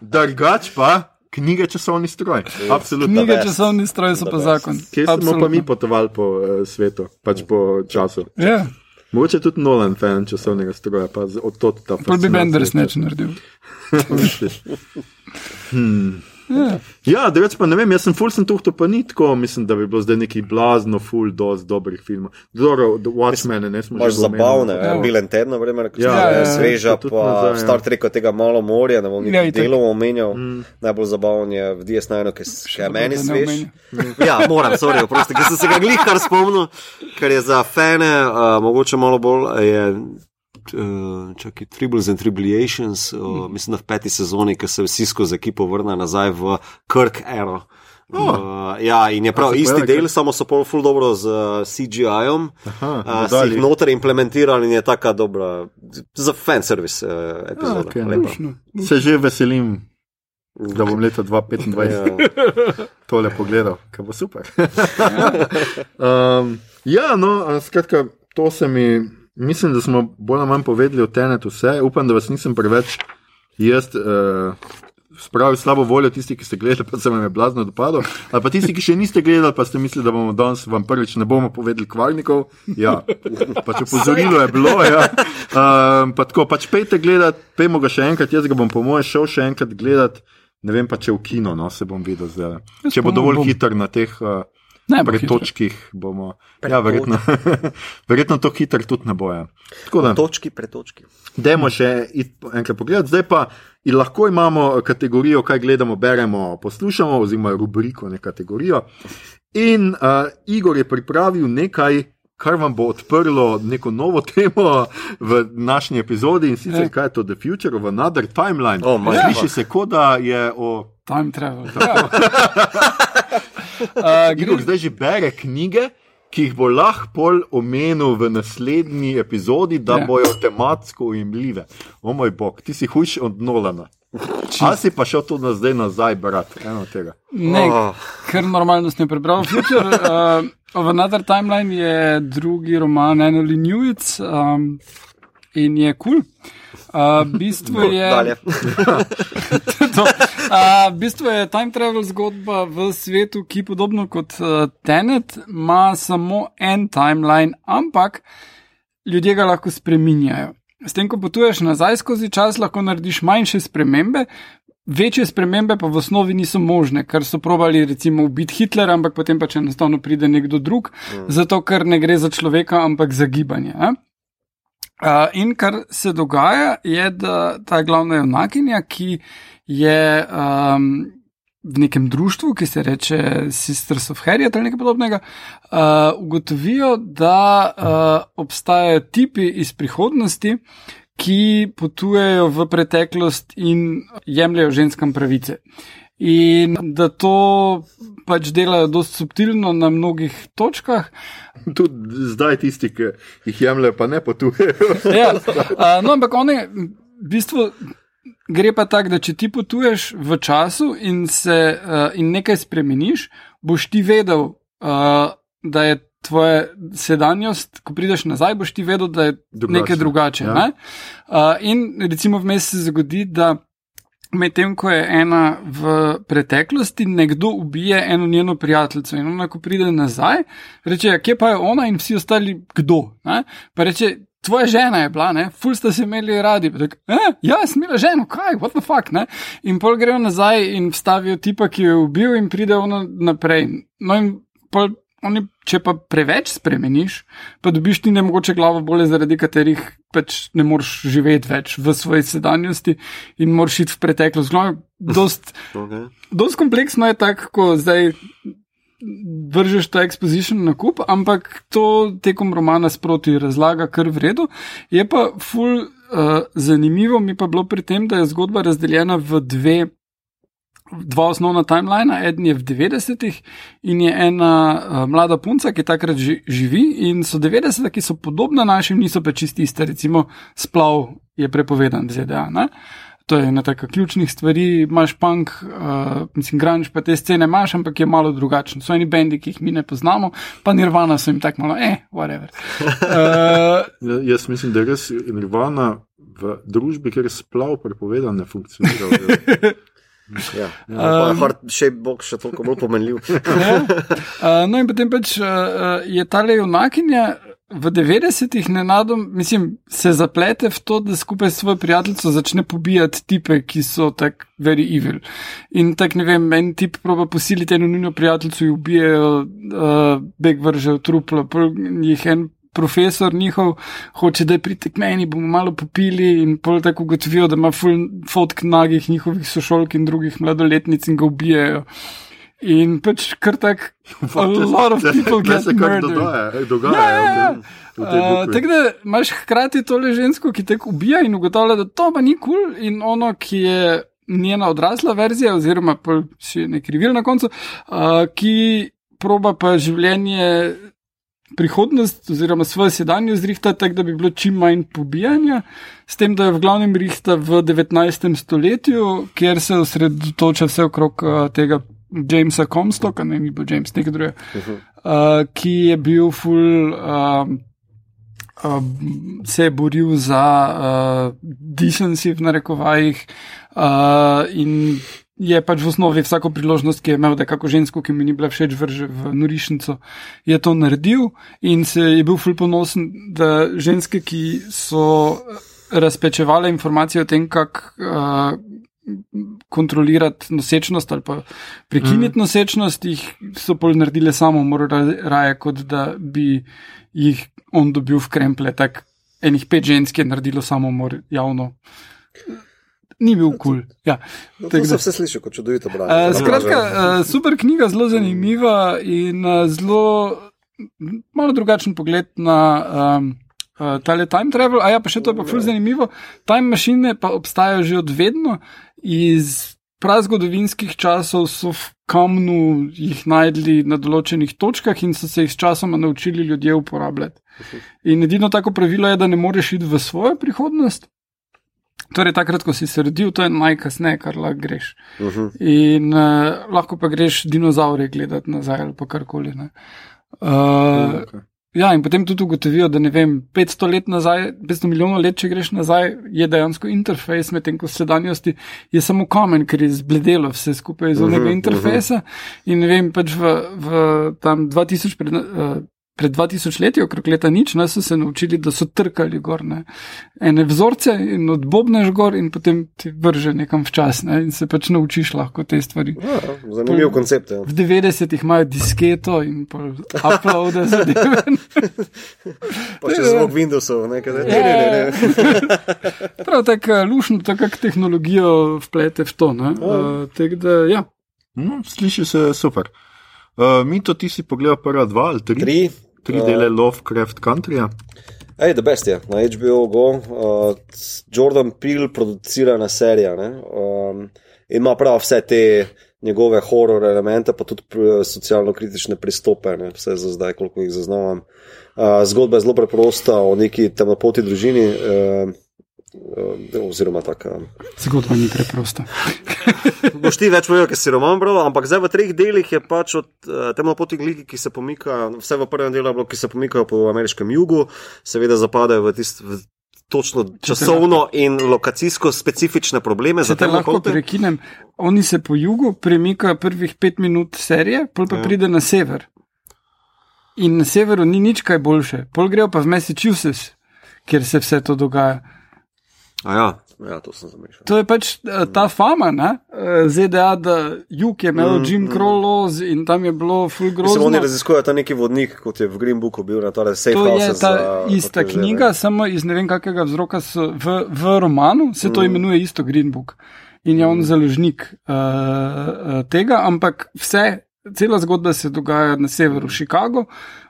drugač pa knjige časovni stroj. Absolutno. Knjige best. časovni stroj so pa zakon. Kje smo pa Absolutno. mi potovali po uh, svetu, pač po času? Ja, Mogoče tudi Nolan fan časovnega stroja, pa od tod ta pol bi fascinacija. Benders neč naredil. Ja, drugače pa ne vem, jaz sem full sem tuhto, pa ni tako, mislim, da bi bilo zdaj neki blazno, full doz dobrih filmov. The Watchmen, ne smo že zabavne, Ja. ja. Bill and Ted, na primer, ki Ja, so ja, ja. sveža, pa nazaj, ja. Star Trek od tega malo morja, ne bom Ja, nekaj delov omenjal. Najbolj zabaven je v DS9, ki je meni da svež. Ja, moram, sorry, oprosti, ker sem se ga glih kar spomnil, ker je za fane, uh, mogoče malo bolj, je, uh, čakaj, Tribbles and Tribulations, uh, mislim, da v peti sezoni, ki se vsi skozi ekipo vrne nazaj v Kirk Ero. Oh. Uh, ja, in je prav isti del, kaj? samo so pol ful dobro z uh, CGI-om. Aha, Uh, jih noter implementirali in je taka dobra, za fan service uh, epizoda. lepa. Lušno. Se že veselim, da bom leta 2025 Ja. tole pogledal, ker bo super. um, ja, no, skratka, to se mi, mislim, da smo bolj ali manj povedali o tenetu vse. Upam, da vas nisem preveč jaz. Uh, Spravil slabo voljo tisti, ki ste gledali, pa se vam je blazno dopadlo. Ali pa tisti, ki še niste gledali, pa ste mislili, da bomo danes vam prvič ne bomo povedali kvarnikov. Ja, pač opozorilo je bilo. Ja. Um, pa tako, pač pejte gledati, pejmo ga še enkrat, jaz ga bom po mojem šel še enkrat gledati. Ne vem pa, če v kino, no, se bom videl zdaj. Če bo dovolj bom. hiter na teh uh, Ne bo hitro. pretočkih, bomo. Ja, verjetno, verjetno to hiter tudi ne boje. Tako da, Točki, pretočki. Dajmo še enkrat pogledati. Zdaj pa lahko imamo kategorijo, kaj gledamo, beremo, poslušamo, oziroma rubriko, ne kategorijo. In uh, Igor je pripravil nekaj, kar vam bo odprlo neko novo temo v današnji epizodi in sicer Ja. kaj je to The Future of Another Timeline. Oh, Sliši se, kot da je o. Time travel. Uh, Igor gre, zdaj že bere knjige. Ki jih bo lahko pol omenil v naslednji epizodi, da Ja. bojo tematsko ujemljive. O moj bog, ti si hujši od Nolana. A si pa šel tudi na zdaj nazaj, brat, eno tega. ne, Oh. ker normalno sem prebral. Future uh, of Another Timeline je drugi roman Anoli Newitt um, in je kul. Cool. Uh, bistvo je. To. Uh, v bistvu je time travel zgodba v svetu, ki podobno kot uh, Tenet ima samo en timeline, ampak ljudje ga lahko spreminjajo. S tem, ko potuješ nazaj skozi čas, lahko narediš manjše spremembe. Večje spremembe pa v osnovi niso možne, ker so probali recimo ubiti Hitlera, ampak potem pač enostavno pride nekdo drug, mm. zato ker ne gre za človeka, ampak za gibanje. Eh? Uh, in kar se dogaja, je, da ta glavna junakinja, ki je um, v nekem društvu, ki se reče Sisters of Harriet ali nekaj podobnega, uh, ugotovijo, da uh, obstajajo tipi iz prihodnosti, ki potujejo v preteklost in jemljajo ženskam pravice. In da to pač delajo dosti subtilno na mnogih točkah, Tudi zdaj tisti, ki jih jemljejo, pa ne potujejo. ja, uh, no, ampak one, v bistvu, gre pa tako, da če ti potuješ v času in, se, uh, in nekaj spremeniš, boš ti vedel, uh, da je tvoja sedanjost, ko prideš nazaj, boš ti vedel, da je Drugače, nekaj drugače. ja. Ne? Uh, in recimo vmes se zgodi, da. Medtem ko je ena v preteklosti, nekdo ubije eno njeno prijateljico in ona, ko pride nazaj, reče: ja, Kje pa je ona in vsi ostali, kdo? Ne? Pa reče: Tvoja žena je bila, ne? ful ste se imeli radi. Tak, eh, ja, sem imela ženo, kaj, what the fuck. Ne? In pol grejo nazaj in vstavijo tipa, ki jo je ubil, in pride ona naprej. No, in pol oni, če pa preveč spremeniš, pa dobiš ti ne mogoče glavo bolje, zaradi katerih pač ne moreš živeti več v svoji sedanjosti in moraš iti v preteklost. Glavno, dost, Okay. dost kompleksno je tako, ko zdaj vržeš ta exposition na kup, ampak to tekom romana sproti razlaga kar v redu. Je pa ful uh, zanimivo, mi pa bilo pri tem, da je zgodba razdeljena v dve. Dva osnovna timelina, eden je v 90-ih in je ena uh, mlada punca, ki takrat ži, živi, in so 90-ih, ki so podobna našim, niso pa čisti iste. Recimo, splav je prepovedan v ZDA. Ne? To je ena taka ključnih stvari. Imáš punk, uh, mislim, grunge, pa te scene imaš, ampak je malo drugačen. So eni bendi, ki jih mi ne poznamo, pa Nirvana so jim tako malo, eh, whatever. Uh, Ja, Jaz mislim, da je res Nirvana v družbi, kjer je splav prepovedan, ne funkcionira. Ja. Um, hard, še bog še toliko bolj pomenljiv. Ja. Uh, no, in potem pač uh, je ta junakinja v 90-ih nenadom, mislim, se zaplete v to, da skupaj s svojo prijateljico začne pobijati tipe, ki so tako very evil. In tako ne vem, en tip proba posiliti eno nujno prijateljico in ubijejo, uh, beg vržejo truplo, jih en. Profesor njihov hoče, da je pritek meni, bomo malo popili, in pol tako ugotovijo, da ima full fotk nagih njihovih sošolk in drugih mladoletnic in ga ubijajo. In pač kar tak, a lot of people get se kar dogaja, dogaja Ja, ja, ja. v tem- v tej Uh, tako da imaš hkrati tole žensko, ki te ubija in ugotavlja, da to pa ni kul, cool, in ono, ki je njena odrasla verzija, oziroma pol še ne krivil na koncu, uh, ki proba pa življenje. Prihodnost, oziroma svojo sedanjo zrihta, tako da bi bilo čim manj pobijanja, s tem, da je v glavnem rihta v 19. stoletju, kjer se osredotoča vse okrog uh, tega Jamesa Comstocka, ne ni bil James, nekaj drugega, uh -huh. uh, ki je bil full. Uh, se je boril za uh, decency v narekovajih uh, in je pač v osnovi vsako priložnost, ki je imel, da kako žensko, ki mi ni bila všeč, vrže v norišnico, je to naredil in se je bil ful ponosen, da ženske, ki so razpečevale informacije o tem, kako uh, kontrolirati nosečnost ali pa prekiniti mm. nosečnost, jih so pol naredile samo, morajo raje, kot da bi jih on dobil v kremple. Tak, enih pet žensk je naredilo samomor javno. Ni bil kul. Cool. Ja. No, to se vse sliši kot čudovito branje. Uh, skratka, uh, super knjiga, zelo zanimiva in uh, zelo malo drugačen pogled na um, uh, tale time travel. A ja, pa še to je pa ful zanimivo. Time mašine pa obstajajo že od vedno iz prazgodovinskih časov so v kamnu jih najdli na določenih točkah in so se jih s časoma naučili ljudje uporabljati. In edino tako pravilo je, da ne moreš iti v svojo prihodnost. Torej, takrat, ko si se rodil, to je najkasneje, kar lahko greš. Uh -huh. In uh, lahko pa greš dinozaure gledati nazaj ali pa karkoli. Uh, okay. Ja, in potem tudi ugotovijo, da ne vem, 500 let nazaj, 500 milijonov let, če greš nazaj, je dejansko interfejs, medtem ko sedanjosti je samo kamen, ker je zbledelo vse skupaj iz onega uh -huh, interfejsa. Uh -huh. In ne vem, pač v, v tam 2000 pred. Uh, pred 2000 leti, okrog leta nič, ne, so se naučili, da so trkali gor ne. ene vzorce in odbobneš gor in potem ti vrže nekam včas ne, in se pač naučiš lahko te stvari. Ja, zanimiv pol, koncept. Ja. V 90-ih imajo disketo in uploade za delo. pa še zvok Windowsov, nekaj ne. ne, ne, ne. Prav tako eh, lušno, tako kako tehnologijo vplete v to. Uh, tak, da, ja. no, sliši se super. Uh, mi to ti si pogledal prva dva ali tri? Tri, tri uh, dele Lovecraft Country. Ej, the best je, na HBO Go, uh, Jordan Peele producirana serija um, in ima prav vse te njegove horor elemente, pa tudi socialno-kritične pristope, ne? vse za zdaj, koliko jih zaznavam. Uh, zgodba je zelo preprosta o neki temnopoti družini. Uh, Uh, oziroma, tako. Zgodba ni preprosta. Boš ti več povedal, ker si roman bral, ampak zdaj v treh delih je pač od uh, temnopotih gliki, ki se pomikajo, vse v prvem delu, bilo, ki se pomikajo po ameriškem jugu, seveda zapadajo v tisto. Točno časovno in lokacijsko specifične probleme. Če te lahko prekinem, oni se po jugu premikajo prvih pet minut serije, pol pa ja. pride na sever. In na severu ni nič kaj boljše, pol grejo pa v Massachusetts, kjer se vse to dogaja. Ja, ja, to sem zamišljal. To je pač eh, ta fama, ne? Eh, ZDA, da jug je imel mm, Jim mm. Crow laws in tam je bilo full grozno. Oni raziskujejo ta neki vodnik, kot je v Green Booku bil na tole safe to house. To je ta za, ista knjiga, zdaj, samo iz ne vem kakega vzroka so v, v romanu, se to mm. imenuje isto Green Book. In je on mm. založnik uh, tega, ampak vse, cela zgodba se dogaja na severu mm.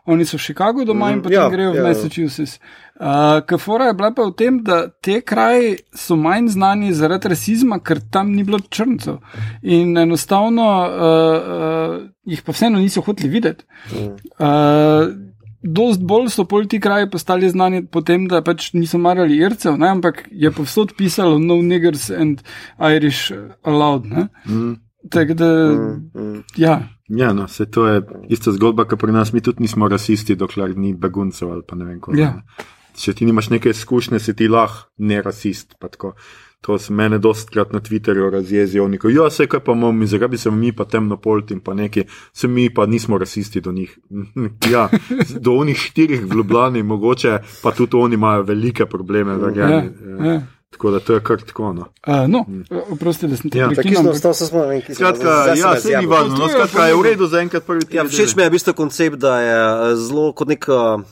Oni so v Chicagu doma mm, in potem ja, grejo v ja, Massachusetts. Uh, Kafora je bila pa v tem, da te kraji so manj znani zaradi rasizma, ker tam ni bilo črncev. In enostavno uh, uh, jih pa vseeno niso hoteli videti. Uh, dost bolj so pol ti kraji postali znani potem, da pač niso marali ircev, ne? ampak je povsod pisalo no niggers and Irish allowed. Mm. Tako da, mm, mm. ja. Ja, no, se to je ista zgodba, kot pri nas, mi tudi nismo rasisti, dokler ni beguncev ali pa ne vem, kako. Ja če ti nimaš neke izkušnje, si ti lahko ne rasist. To se mene dostkrat na Twitterju razjezijo, neko, ja, se kaj pa imamo, zakaj bi se mi pa temno polti in pa neki, se mi pa nismo rasisti do njih. ja, do onih štirih v Ljubljani, mogoče pa tudi oni imajo velike probleme, da ga ne. Tako da to je kar tako. No, uh, no mm. oprosti, da sem ti rekel, da sem se spomnil, da sem se spomnil. Ja, se ni važno, no, skratka, je v redu za enkrat prvi teden. Ja, všeč mi je v bistvu koncept, da je zelo kot nek. Uh,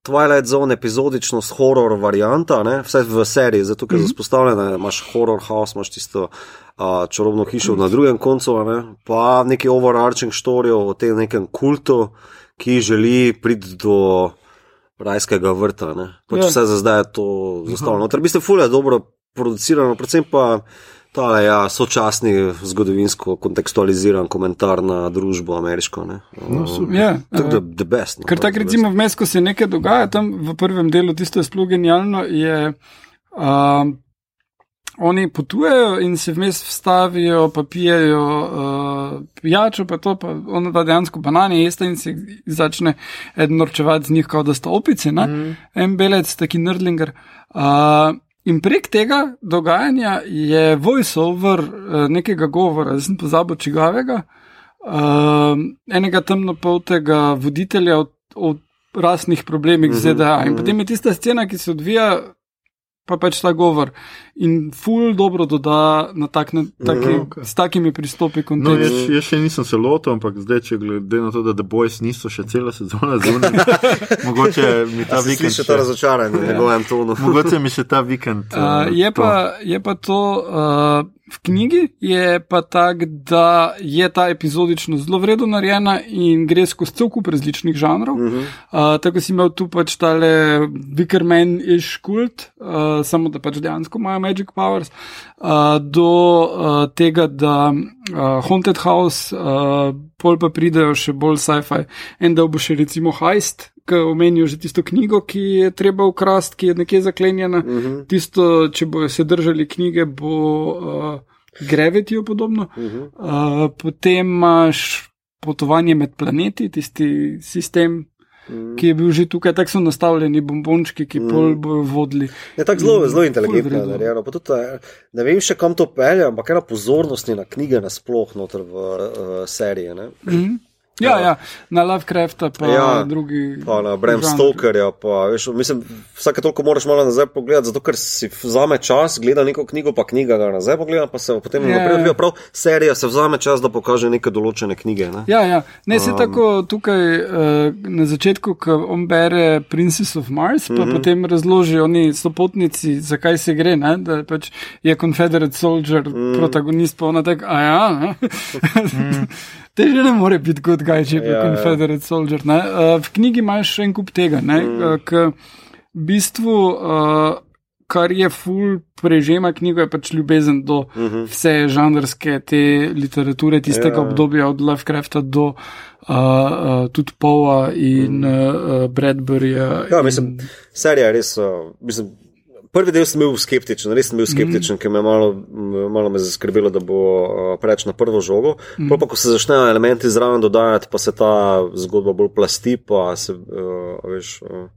Twilight Zone epizodično s horor varianta, ne? vse v seriji, zato ker je mm -hmm. vzpostavljen, da imaš horor house, imaš tisto uh, čarobno hišo na drugem koncu, ne? pa neki overarching story o tem nekem kultu, ki želi priti do rajskega vrta. Pač yeah. Ja. Vse za zdaj je to zastavljeno. Torej, v bistvu, fulje je dobro producirano, predvsem pa Ta ja, sočasni zgodovinsko kontekstualiziran komentar na družbo ameriško. Ne? No, super. Ja, Tako eh, da the best. No, Ker tako recimo vmes, ko se nekaj dogaja tam v prvem delu, tisto je sploh genialno, je. Um, Oni potujejo in se vmes vstavijo, pa pijejo uh, pijačo, pa to, pa ona da dejansko banane jeste in se začne norčevati z njih, kot da sta opice, mm. en belec, taki nerdlinger. Uh, in prek tega dogajanja je voiceover uh, nekega govora, zdaj sem pozabil čigavega, uh, enega temnopoltega voditelja o, o rasnih problemih mm -hmm, ZDA. In -hmm. potem je tista scena, ki se odvija pa pač ta govor. In ful dobro doda na tak, na, taki, mm, okej. s takimi pristopi No, kontekst. jaz, jaz še nisem se lotil, ampak zdaj, če glede na to, da The Boys niso še cela sezona zunaj, mogoče mi ta A si vikend. sliši to razočaranje v njegovem tonu. Mogoče mi še ta vikend. Uh, eh, je, to. pa, je pa to uh, v knjigi, je pa tako, da je ta epizodično zelo vredno narejena in gre skozi cel kup različnih žanrov. Uh -huh. uh, tako si imel tu pač tale Wickerman iš kult, uh, samo da pač dejansko imajo Magic Powers, uh, do uh, tega, da uh, Haunted House, uh, pol pa pridejo še bolj sci-fi, en del bo še recimo Heist. Ki omenijo že tisto knjigo, ki je treba ukrasti, ki je nekje zaklenjena. Uh -huh. Tisto, če bojo se držali knjige, bo uh, Gravity podobno. Uh -huh. uh, potem imaš potovanje med planeti, tisti sistem, -huh. ki je bil že tukaj, tako so nastavljeni bombončki, ki -huh. pol bojo vodili. Je tako zelo, zelo inteligentno narejeno. tudi, eh, Ne vem še kam to pelje, ampak ena pozornost je na knjige nasploh noter v uh, serije. Ne? Mhm. Ja, ja, na Lovecrafta pa Ja, ja, drugi. Pa na Bram. Stokerja. Pa, veš, mislim, vsake toliko moraš malo nazaj pogledati, zato ker si vzame čas, gleda neko knjigo, pa knjiga ga nazaj pogleda, pa se potem Ja, naprej ja. odvija. Prav serija se vzame čas, da pokaže neke določene knjige. Ne? Ja, ja. Ne, se um, tako tukaj uh, na začetku, ko on bere Princess of Mars, pa uh -huh. potem razloži oni sopotnici, zakaj se gre, ne? da pač je Confederate Soldier -huh. protagonist, pa ona tako, a ja, ne. Te že ne more biti good guy, če je Ja, ja. ja, Confederate Soldier. Ne? Uh, v knjigi imaš še en kup tega, ne? Uh, k v bistvu. Uh, Kar je ful prežema knjigo, je pač ljubezen do uh -huh. vse žanrske te literature, tistega Ja. obdobja od Lovecrafta do uh, uh, tudi Powa in uh, uh, Bradburyja. Ja, in- mislim, serija res. Uh, mislim, prvi del sem bil skeptičen, res sem bil skeptičen, mm. ker me je malo, malo me zaskrbelo, da bo uh, preveč na prvo žogo. Mm. Pa, ko se začnejo elementi zraven dodajati, pa se ta zgodba bolj plasti, pa se uh, veš. Uh,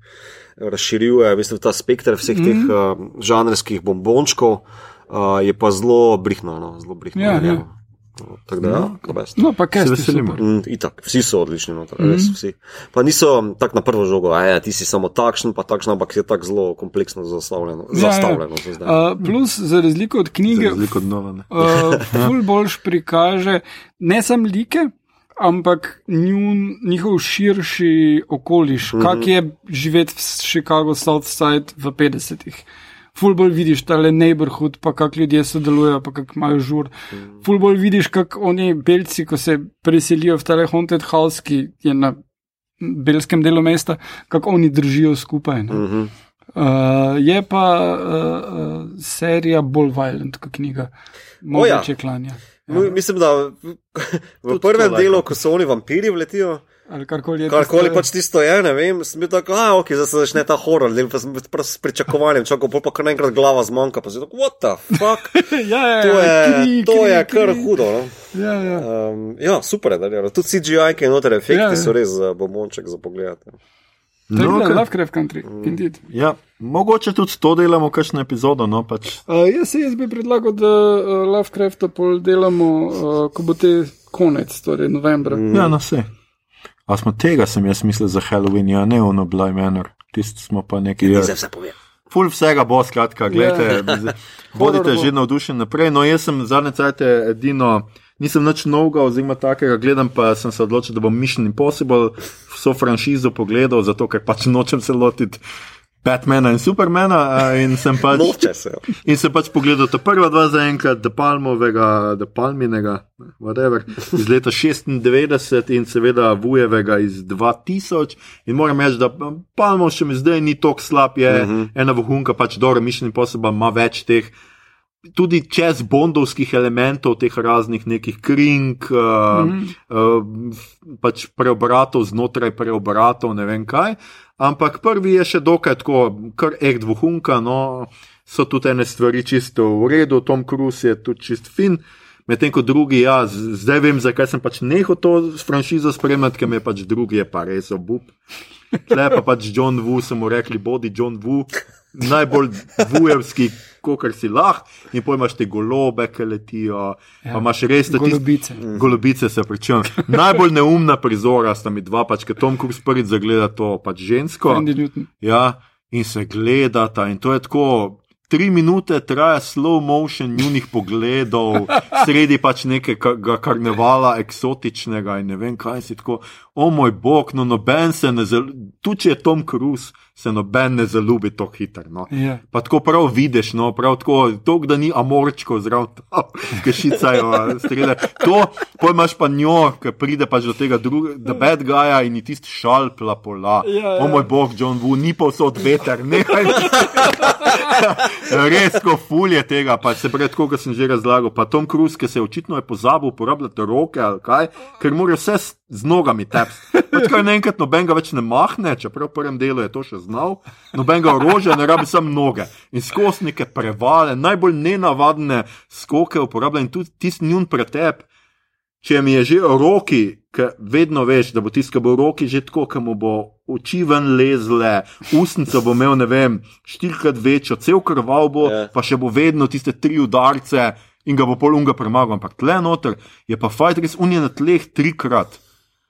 Razširjuje mislim, ta spekter vseh mm. teh uh, žanrskih bombončkov, uh, je pa zelo brihno. No, zelo brihno Ja, ja. Tako da, ja, the best. No, pa kaj Se se veselimo. Mm, itak, vsi so odlični, noter, mm res vsi. Pa niso tako na prvo žogo, a ja, ti si samo takšen, pa takšen, ampak je tako zelo kompleksno zastavljeno. Ja, zastavljeno za zdaj. Uh, plus, za razliko od knjige, Razliko od Nolana. uh, ful boljš prikaže ne samo like, ampak njun, njihov širši okoliš, mm -hmm. kak je živeti v Chicago Southside v 50-ih. Ful bolj vidiš tale neighborhood, pa kako ljudje sodelujejo, pa kako imajo žur. Ful bolj vidiš, kako oni belci, ko se preselijo v tale haunted house, ki je na belskem delu mesta, kako oni držijo skupaj. Ne? Mm -hmm. Uh, je pa uh, uh, serija bolj violent kot knjiga, O ja. mogoče klanja. No, mislim, da v, v prvem delu, ko so oni vampiri vletijo, Ali karkoli je. karkoli tisto- pač tisto je, ne vem, sem bil tako, a ok, zdaj se začne ta horor, del pa sem bil prav s pričakovanjem, čakal, pol pa kar naenkrat glava zmanjka, pa si tako, what the fuck, ja, ja, to je, kri, to kri, je kar kri. hudo. No? Ja, ja. Um, ja, super je, da je. Tudi CGI, ki je noter, efekti Ja, ja, ja. so res za bombonček za pogled. Je No, bila okej. Lovecraft Country, indeed. Ja, mogoče tudi to delamo, kakšno epizodo. No, pač. Uh, jaz, jaz bi predlagal, da uh, Lovecrafta pol delamo, uh, ko bo te konec, torej novembra. Mm. Ja, no, vse. A smo tega, sem jaz mislil za Halloween, ja, ne ono Bly Manor. Tisti smo pa neki. Ja. Zdaj vse povem. Ful vsega bo, skratka, gledajte, yeah. bodite Horror bo. že navdušeni naprej. No, jaz sem zadnje cajte edino, nisem nič novega, oziroma takega gledam, pa sem se odločil, da bom Mission Impossible vso franšizo pogledal, zato ker pač nočem se lotiti Batmana in Supermana in sem pač. Noče se. In sem pač pogledal ta prva dva zaenkrat, Da Palmovega, Da Palminega, whatever, iz leta 96 in seveda Vujevega iz 2000. In moram reči, da Palmov še mi zdaj ni tako slab, je uh -huh. ena vohunka, pač dobro, Mission Impossible ima več teh tudi čez bondovskih elementov, teh raznih nekih kring, uh, mm -hmm. uh, pač preobratov znotraj preobratov, ne vem kaj. Ampak prvi je še dokaj tako, kar ek dvohunka, no, so tudi ene stvari čisto v redu, Tom Cruise je tudi čist fin. Medtem ko drugi, ja, zdaj vem, zakaj sem pač nehal to franšizo spremljati, ker me pač drugi je pa res obup. Tle pa pač John Wu, smo mu rekli, bodi John Wu, najbolj vujevski, kot si lahko, in pojma te golobe, ki letijo. Ja, imaš res te golobice. Tist, golobice se pričem. Najbolj neumna prizora sta mi dva, pač, ker Tom Cruise prvič zagleda to pač žensko. Ja, in se gledata, in to je tako tri minute traja slow motion njunih pogledov, sredi pač nekega karnevala, eksotičnega in ne vem kaj si tako. O moj bog, no noben se ne zelo, tu če je Tom Cruise, se noben ne zaljubi tako hitro. No. Yeah. Ja. Pa tako prav vidiš, no, prav tako, to, da ni amorčko zraven, ki šicajo strele. To, pojmaš pa njo, ki pride pač do tega drugega, bad guya in ti tisti šalpla pola. Yeah, yeah. O moj bog, John Wu, ni pa vse od veter, nekaj. Res, ko fulje tega, pa se pred koga sem že razlagal. Pa Tom Cruise, ki se je očitno je pozabil uporabljati roke ali kaj, ker mora vse z nogami tepsti. Pač kar naenkrat noben ga več ne mahne, čeprav v prvem delu je to še znal, noben ga orožja, ne rabi samo noge. In skozi neke prevale, najbolj nenavadne skoke uporablja in tudi tisti njun pretep. Če mi je že v roki, ker vedno veš, da bo tiskal v roki že tako, da mu bo oči ven lezle, ustnice bo imel, ne vem, štirikrat večjo, cel krval bo, yeah. Ja. pa še bo vedno tiste tri udarce in ga bo pol unga premagal. Ampak tle noter je pa fajn, res unije na tleh trikrat.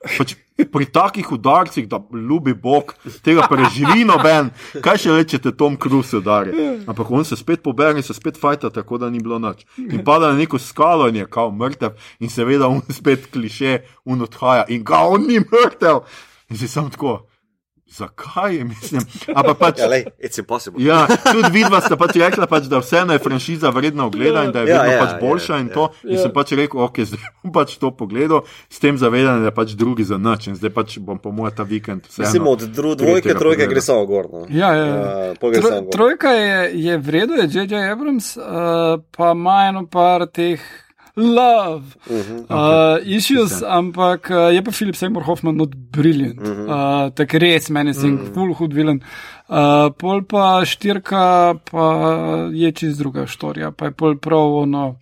Pač pri takih udarcih, da ljubi Bog, tega preživi noben, kaj še rečete, Tom Cruise udari. Ampak on se spet pobere in se spet fajta, tako da ni bilo noč. In pada na neko skalo in je kao mrtev, in seveda on spet kliše, un odhaja in kao on ni mrtev. In si sam tako. Zakaj? Mislim, pač, ja, lej, ja, tudi vidva sta pač rekla, pač, da vseeno je franšiza vredna ogleda in da je ja, vedno ja, pač boljša. Ja, in, ja. in sem pač rekel, ok, zdaj bom pač to pogledal, s tem zavedanjem, da je pač drugi za noč in zdaj pač bom po mojem ta vikend. Mislim, od dru, dvojke, trojke gre samo gor. No. Ja, ja, ja. Uh, Tro, trojka je, je vredna, je J.J. Abrams, uh, pa ima eno par teh love, uh -huh. uh, issues, okay. ampak uh, je pa Filip Seymour Hoffman not brilliant. Uh -huh. uh, Tako res, meni se uh -huh. full hud vilen. Uh, pol pa štirka, pa je čez druga štorija, pa je pol prav ono.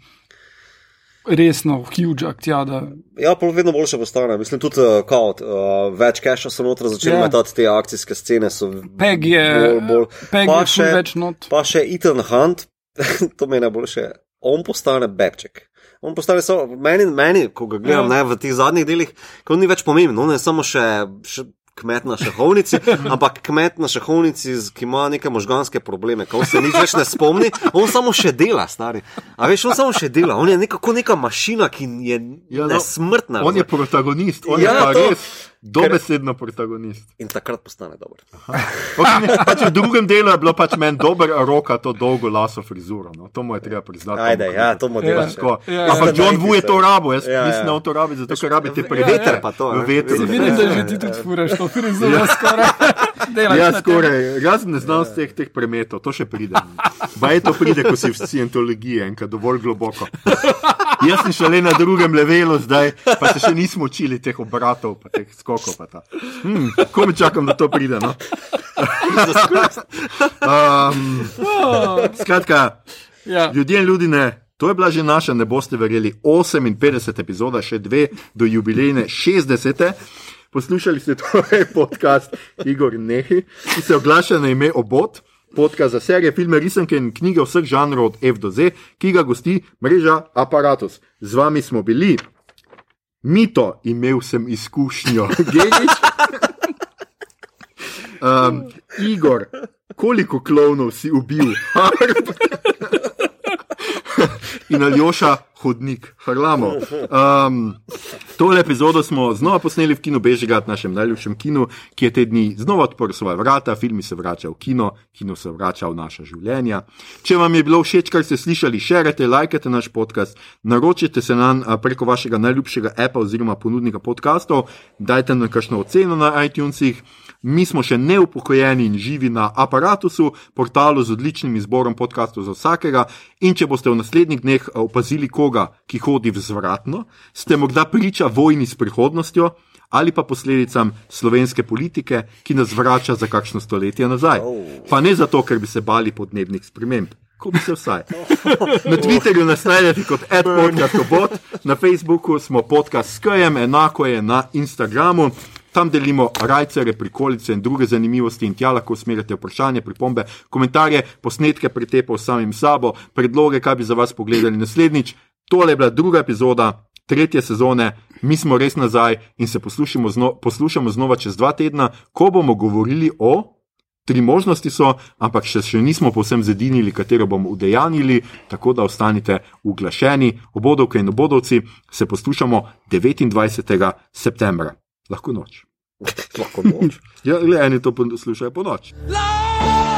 Resno, huge akcija. Da... Ja, pa vedno boljše postane. Mislim, tudi kao, uh, več keša so noter začeli yeah. Ja. metati te akcijske scene. Peg je, bolj, bolj. Peg pa, je še, več not. pa še Ethan Hunt, to me najboljše, on postane babček. On postane samo meni, meni, ko ga gledam ja. ne, v teh zadnjih delih, ko ni več pomembno, on je samo še. še Kmet na šahovnici, ampak kmet na šahovnici, ki ima neke možganske probleme, ko se nič več ne spomni, on samo še dela, stari. A veš, on samo še dela, on je nekako neka mašina, ki je ja, no, smrtna. On je protagonist, on ja, je pa to, res. Dobesedno protagonist. In takrat postane dober. Okay, pač v drugem delu je bilo pač meni dober roka, to dolgo laso frizuro. No. To mu je treba priznati. Ajde, ja, to mu je treba priznati. Ja, ja, Ampak John Wu je to rabo, jaz ja, mislim, da ja. to rabi, zato ker rabi te prevetre. Pa to, veter. Si vidim, da že ti tudi furaš to frizuro ja. skoraj. Ja, skoraj. Jaz ne znam z teh, teh premetov, to še pride. Baj to pride, ko si v scientologiji, enkrat dovolj globoko. Jaz sem šele na drugem levelu, zdaj pa se še nismo učili teh obratov, pa teh skokov skokov. Hmm, ko mi čakam, da to pride. No? um, skratka, ja. ljudje in ljudi ne. To je bila že naša, ne boste verjeli, 58 epizoda, še dve do jubilejne 60. Poslušali ste torej podcast Igor Nehi, ki se oglaša na ime Obot, podcast za serije, filme, risanke in knjige vseh žanrov od F do Z, ki ga gosti mreža Apparatus. Z vami smo bili. Mito, imel sem izkušnjo, geniš. Um, Igor, koliko klovnov si ubil? In Aljoša, hodnik, harlamo. Um, tole epizodo smo znova posneli v kinu Bežigat, našem najljubšem kinu, ki je te dni znova odprl svoje vrata, filmi se vračajo v kino, kino se vrača v naša življenja. Če vam je bilo všeč, kar ste slišali, širite, lajkajte naš podcast, naročite se nam preko vašega najljubšega appa oziroma ponudnika podkastov, dajte nam kakšno oceno na iTunesih. Mi smo še neupokojeni in živi na aparatusu, portalu z odličnim izborom podkastov za vsakega. In če boste v naslednjih dneh eh, opazili koga, ki hodi vzvratno, ste morda priča vojni s prihodnostjo ali pa posledicam slovenske politike, ki nas vrača za kakšno stoletje nazaj. Pa ne zato, ker bi se bali podnebnih sprememb. Ko bi se vsaj. Na Twitterju nas najdete kot adpodcast.bot, na Facebooku smo podcast s KM, enako je na Instagramu. Tam delimo rajcere, prikolice in druge zanimivosti, in tja lahko usmerjate vprašanja, pripombe, komentarje, posnetke pretepov samim sabo, predloge, kaj bi za vas pogledali naslednjič. Tole je bila druga epizoda tretje sezone, mi smo res nazaj in se zno, poslušamo znova čez dva tedna, ko bomo govorili o. Tri možnosti so, ampak še, še nismo povsem zedinili, katero bomo udejanili, tako da ostanite uglašeni. Obodovke in obodovci se poslušamo 29. septembra. Lahko noč. Lahko noč. Ja, le eni to poslušajo po noč. Love!